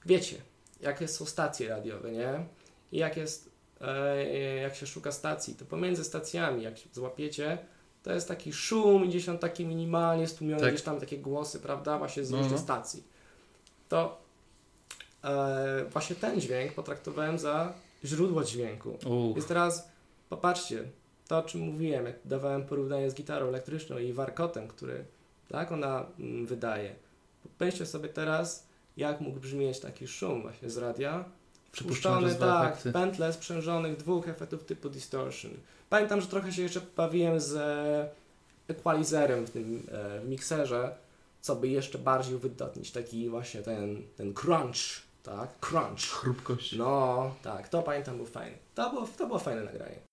wiecie, jakie są stacje radiowe, nie? I jak jest, e, jak się szuka stacji, to pomiędzy stacjami, jak się złapiecie, to jest taki szum i gdzieś tam takie minimalnie stłumione,
Tak.
gdzieś tam takie głosy, prawda, właśnie z różnych
no.
stacji. To e, właśnie ten dźwięk potraktowałem za źródło dźwięku.
U,
Więc teraz popatrzcie, to o czym mówiłem, jak dawałem porównanie z gitarą elektryczną i warkotem, który tak ona mm, wydaje. Pomyślcie sobie teraz, jak mógł brzmieć taki szum właśnie z radia.
Przypuszczony
tak,
efekty.
pętle sprzężonych dwóch efektów typu distortion. Pamiętam, że trochę się jeszcze bawiłem z equalizerem w tym e, w mikserze, co by jeszcze bardziej uwydatnić taki właśnie ten, ten crunch, tak? Crunch.
chrupkość.
No, tak, to pamiętam był fajny. To było, to było fajne nagranie.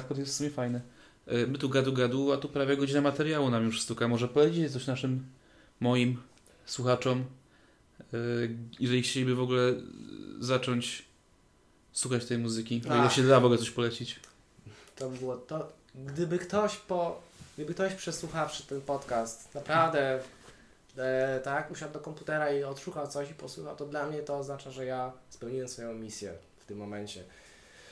Hardcore jest w sumie fajne. E, My tu gadu gadu, a tu prawie godzina materiału nam już stuka. Może polecicie coś naszym, moim słuchaczom, e, jeżeli chcieliby w ogóle zacząć słuchać tej muzyki. O ile się da w ogóle coś polecić.
To było to. Gdyby ktoś po. Gdyby ktoś przesłuchawszy ten podcast, naprawdę e, tak, usiadł do komputera i odszukał coś i posłuchał, to dla mnie to oznacza, że ja spełniłem swoją misję w tym momencie.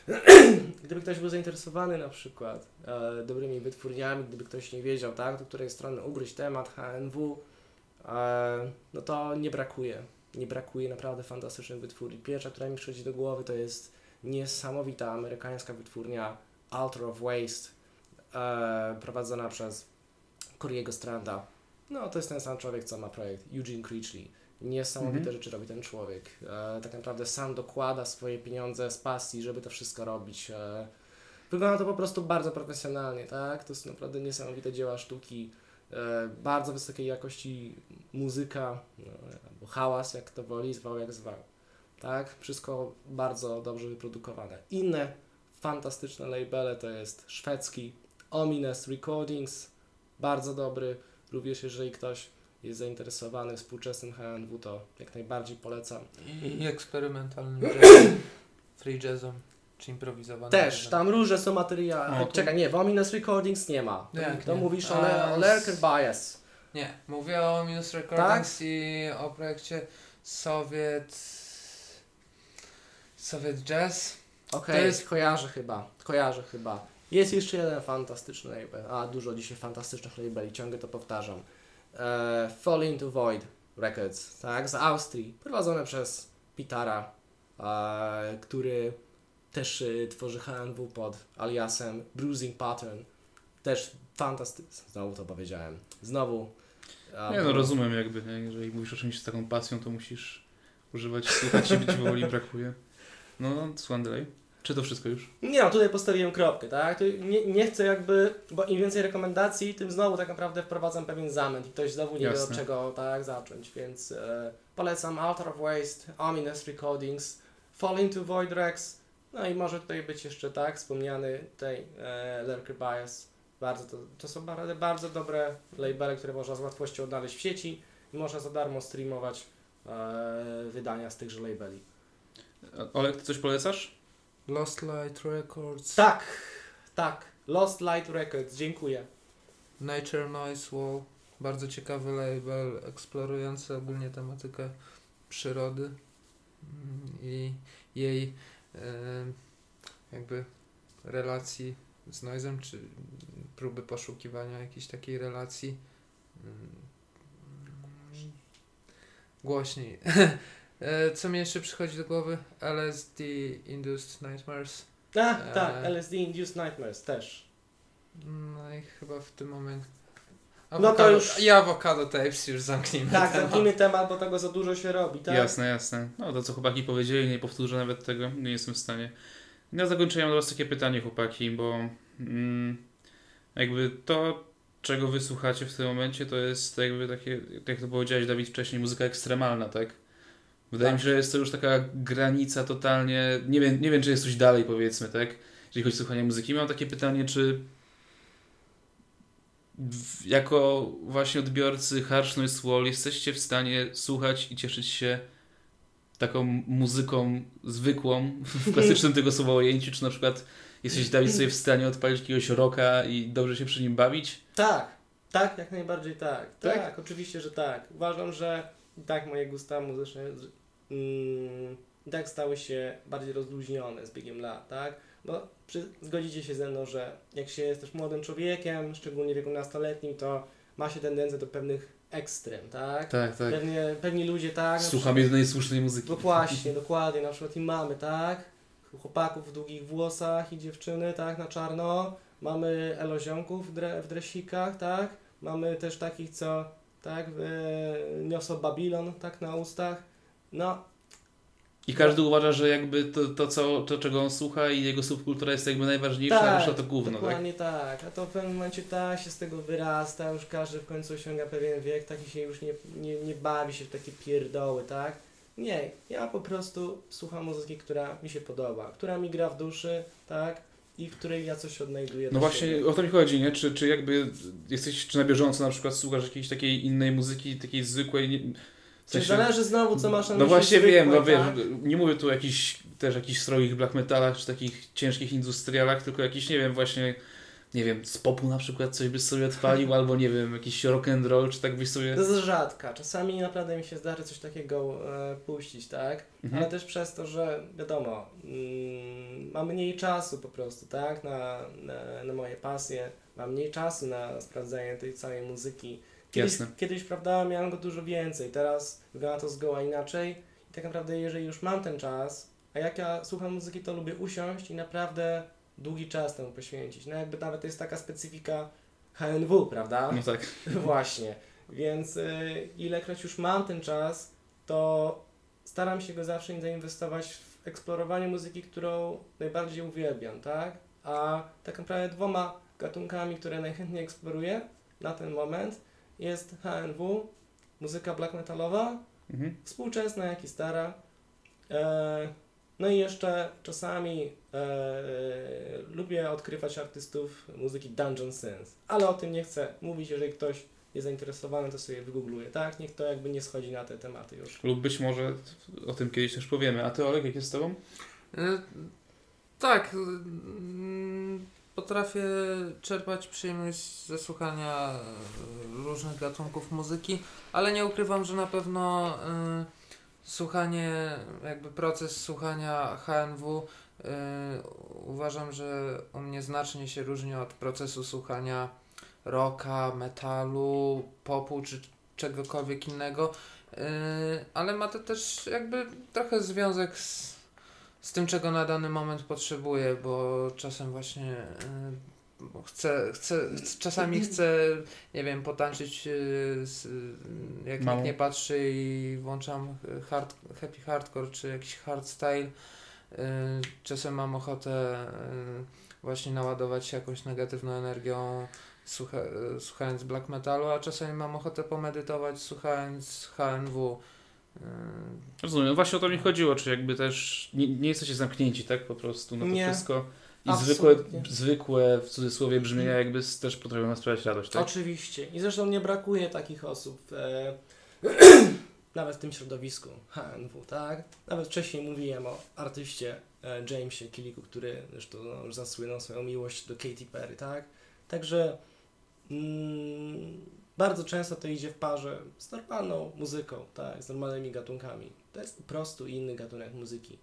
Gdyby ktoś był zainteresowany na przykład e, dobrymi wytwórniami, gdyby ktoś nie wiedział, tak, do której strony ugryźć temat HNW, e, no to nie brakuje. Nie brakuje naprawdę fantastycznych wytwórni. Pierwsza, która mi przychodzi do głowy, to jest niesamowita amerykańska wytwórnia Altar of Waste, e, prowadzona przez Corey'ego Stranda. No, to jest ten sam człowiek, co ma projekt Eugene Creechley. Niesamowite
Mhm.
rzeczy robi ten człowiek. E, tak naprawdę sam dokłada swoje pieniądze z pasji, żeby to wszystko robić. E, wygląda to po prostu bardzo profesjonalnie, tak? To jest naprawdę niesamowite dzieła sztuki. E, bardzo wysokiej jakości muzyka, no, albo hałas, jak to woli, zwał jak zwał. Tak? Wszystko bardzo dobrze wyprodukowane. Inne fantastyczne labele to jest szwedzki Ominous Recordings, bardzo dobry. Również jeżeli ktoś jest zainteresowany współczesnym HNW, to jak najbardziej polecam.
I eksperymentalnym jazzem, free jazzem, czy improwizowanym
Też,
jazzem.
tam różne są materiały.
O, to-
Czekaj, nie, w Ominous Recordings nie ma. To,
Jak
to
nie?
mówisz o,
A,
le- o Lurker Bias.
Nie, mówię o Minus Recordings i o projekcie Soviet... Soviet Jazz.
Okej,
To jest-
kojarzę chyba, kojarzę chyba. Jest jeszcze jeden fantastyczny label, a dużo dzisiaj fantastycznych labeli, ciągle to powtarzam. E, Fall Into Void Records, tak, z Austrii, prowadzone przez Pitara, e, który też e, tworzy HNW pod aliasem Bruising Pattern. Też fantastyczny, znowu to powiedziałem, znowu. e,
Nie no, rozumiem jakby, nie? jeżeli mówisz o czymś z taką pasją, to musisz używać, słuchać i być woli brakuje. No, słucham dalej. Czy to wszystko już?
Nie no, tutaj postawiłem kropkę, tak? Nie, nie chcę jakby, bo im więcej rekomendacji, tym znowu tak naprawdę wprowadzam pewien zamęt i ktoś znowu nie wie
Jasne.
od czego tak zacząć, więc e, polecam Altar of Waste, Ominous Recordings, Fall Into Void Rex, no i może tutaj być jeszcze tak, wspomniany tutaj e, Lurker Bias. Bardzo to, to są bardzo, bardzo dobre labele, które można z łatwością odnaleźć w sieci i można za darmo streamować e, wydania z tychże labeli.
Olek, ty coś polecasz?
Lost Light Records,
Tak, tak, Lost Light Records, dziękuję.
Nature Noise Wall, bardzo ciekawy label eksplorujący ogólnie tematykę przyrody mm, i jej e, jakby relacji z noizem, czy próby poszukiwania jakiejś takiej relacji. Mm, Głośniej. E, Co mi jeszcze przychodzi do głowy? LSD Induced Nightmares.
Tak,
Eee.
tak, LSD Induced Nightmares też.
No i chyba w tym momencie.
No to już-
I Avocado Tapes już zamknijmy.
Tak,
temat.
zamknijmy temat, bo tego za dużo się robi, tak?
Jasne, jasne. No to co chłopaki powiedzieli, nie powtórzę nawet tego, nie jestem w stanie. Na zakończenie mam do was takie pytanie chłopaki, bo mm, jakby to, czego wysłuchacie w tym momencie, to jest jakby takie, tak jak to powiedziałeś Dawid wcześniej, muzyka ekstremalna, tak? Wydaje
Tak.
mi się, że jest to już taka granica totalnie, nie wiem, nie wiem czy jest coś dalej powiedzmy, tak? Jeżeli chodzi o słuchanie muzyki. Mam takie pytanie, czy jako właśnie odbiorcy Harsh Noise Wall jesteście w stanie słuchać i cieszyć się taką muzyką zwykłą, w klasycznym tego słowa ujęciu, czy na przykład jesteś Dawid sobie w stanie odpalić jakiegoś rocka i dobrze się przy nim bawić?
Tak, tak, jak najbardziej tak.
Tak?
Tak, oczywiście, że tak. Uważam, że i tak moje gusta muzyczne mm, i tak stały się bardziej rozluźnione z biegiem lat, tak? Bo przy, zgodzicie się ze mną, że jak się jest też młodym człowiekiem, szczególnie w wieku nastoletnim, to ma się tendencję do pewnych ekstrem, tak?
Tak, tak.
Pewnie, pewni ludzie, tak?
Słucham jedynej słusznej muzyki.
No właśnie, dokładnie. Na przykład i mamy, tak? Chłopaków w długich włosach i dziewczyny, tak? Na czarno. Mamy eloziomków w, dre, w dresikach, tak? Mamy też takich, co tak? E, niosą Babilon, tak? Na ustach. No,
I każdy uważa, że jakby to, to, co, to czego on słucha i jego subkultura jest jakby najważniejsza, a
Tak,
reszta to gówno, tak?
dokładnie tak. A to w pewnym momencie tak się z tego wyrasta, już każdy w końcu osiąga pewien wiek, taki się już nie, nie, nie bawi się w takie pierdoły, tak? Nie, ja po prostu słucham muzyki, która mi się podoba, która mi gra w duszy, tak? I w której ja coś odnajduję.
No właśnie
siebie.
o to mi chodzi, nie? Czy, czy jakby jesteś czy na bieżąco na przykład słuchasz jakiejś takiej innej muzyki, takiej zwykłej, nie, w
Czy
sensie-
zależy znowu, co masz na
No
myśli
właśnie
zwykłej,
wiem, no wiesz,
tak?
nie mówię tu o jakichś też jakichś strogich black metalach, czy takich ciężkich industrialach, tylko jakiś, nie wiem, właśnie, nie wiem, z popu na przykład coś byś sobie odpalił, albo nie wiem, jakiś rock and roll, czy tak byś sobie...
To jest rzadka. Czasami naprawdę mi się zdarzy coś takiego e, puścić, tak?
Mhm.
Ale też przez to, że wiadomo, mm, mam mniej czasu po prostu, tak? Na, na, na moje pasje, mam mniej czasu na sprawdzanie tej całej muzyki. Kiedyś,
Jasne.
kiedyś, prawda, miałem go dużo więcej, teraz wygląda to zgoła inaczej. I tak naprawdę, jeżeli już mam ten czas, a jak ja słucham muzyki, to lubię usiąść i naprawdę długi czas temu poświęcić. No jakby nawet to jest taka specyfika HNW, prawda?
No tak.
Właśnie. Więc y, ilekroć już mam ten czas, to staram się go zawsze zainwestować w eksplorowanie muzyki, którą najbardziej uwielbiam, tak? A tak naprawdę dwoma gatunkami, które najchętniej eksploruję na ten moment jest HNW, muzyka black metalowa,
Mhm.
współczesna, jak i stara. E, no i jeszcze czasami e, lubię odkrywać artystów muzyki Dungeon Synth, ale o tym nie chcę mówić, jeżeli ktoś jest zainteresowany, to sobie wygoogluje, tak? Niech to jakby nie schodzi na te tematy już.
Lub być może o tym kiedyś też powiemy. A ty Olek, jak jest z tobą?
E, Tak, potrafię czerpać przyjemność ze słuchania e, różnych gatunków muzyki, ale nie ukrywam, że na pewno e, słuchanie, jakby proces słuchania HNW Yy, uważam, że u mnie znacznie się różni od procesu słuchania rocka, metalu, popu czy czegokolwiek innego, yy, ale ma to też jakby trochę związek z, z tym, czego na dany moment potrzebuję, bo czasem właśnie yy, chcę, chcę, czasami chcę, nie wiem, potańczyć, yy, z, jak
Mało.
nikt nie patrzy i włączam hard, happy hardcore czy jakiś hardstyle. Yy, Czasem mam ochotę właśnie naładować się jakąś negatywną energią, słucha, słuchając black metalu, a czasami mam ochotę pomedytować, słuchając HNW.
Rozumiem, właśnie o to mi chodziło, czy jakby też nie, nie jesteście zamknięci, tak, po prostu na to
Nie.
wszystko. I zwykłe, zwykłe, w cudzysłowie, brzmienia jakby s- też potrafią sprawiać radość, tak?
Oczywiście. I zresztą nie brakuje takich osób. E, nawet w tym środowisku HNW, tak? Nawet wcześniej mówiłem o artyście e, Jamesie Killiku, który zresztą no, zasłynął swoją miłość do Katy Perry, tak? Także mm, bardzo często to idzie w parze z normalną muzyką, tak? Z normalnymi gatunkami. To jest po prostu inny gatunek muzyki.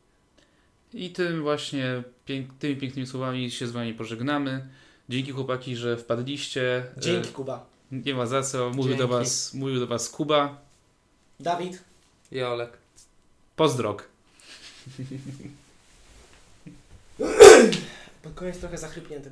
I tym właśnie, pięk, tymi pięknymi słowami się z wami pożegnamy. Dzięki chłopaki, że wpadliście.
Dzięki,
E,
Kuba.
Nie ma za co. Mówił do was, mówił do was Kuba.
Dawid.
I Olek.
Pozdrok.
Pod koniec trochę zachrypnięty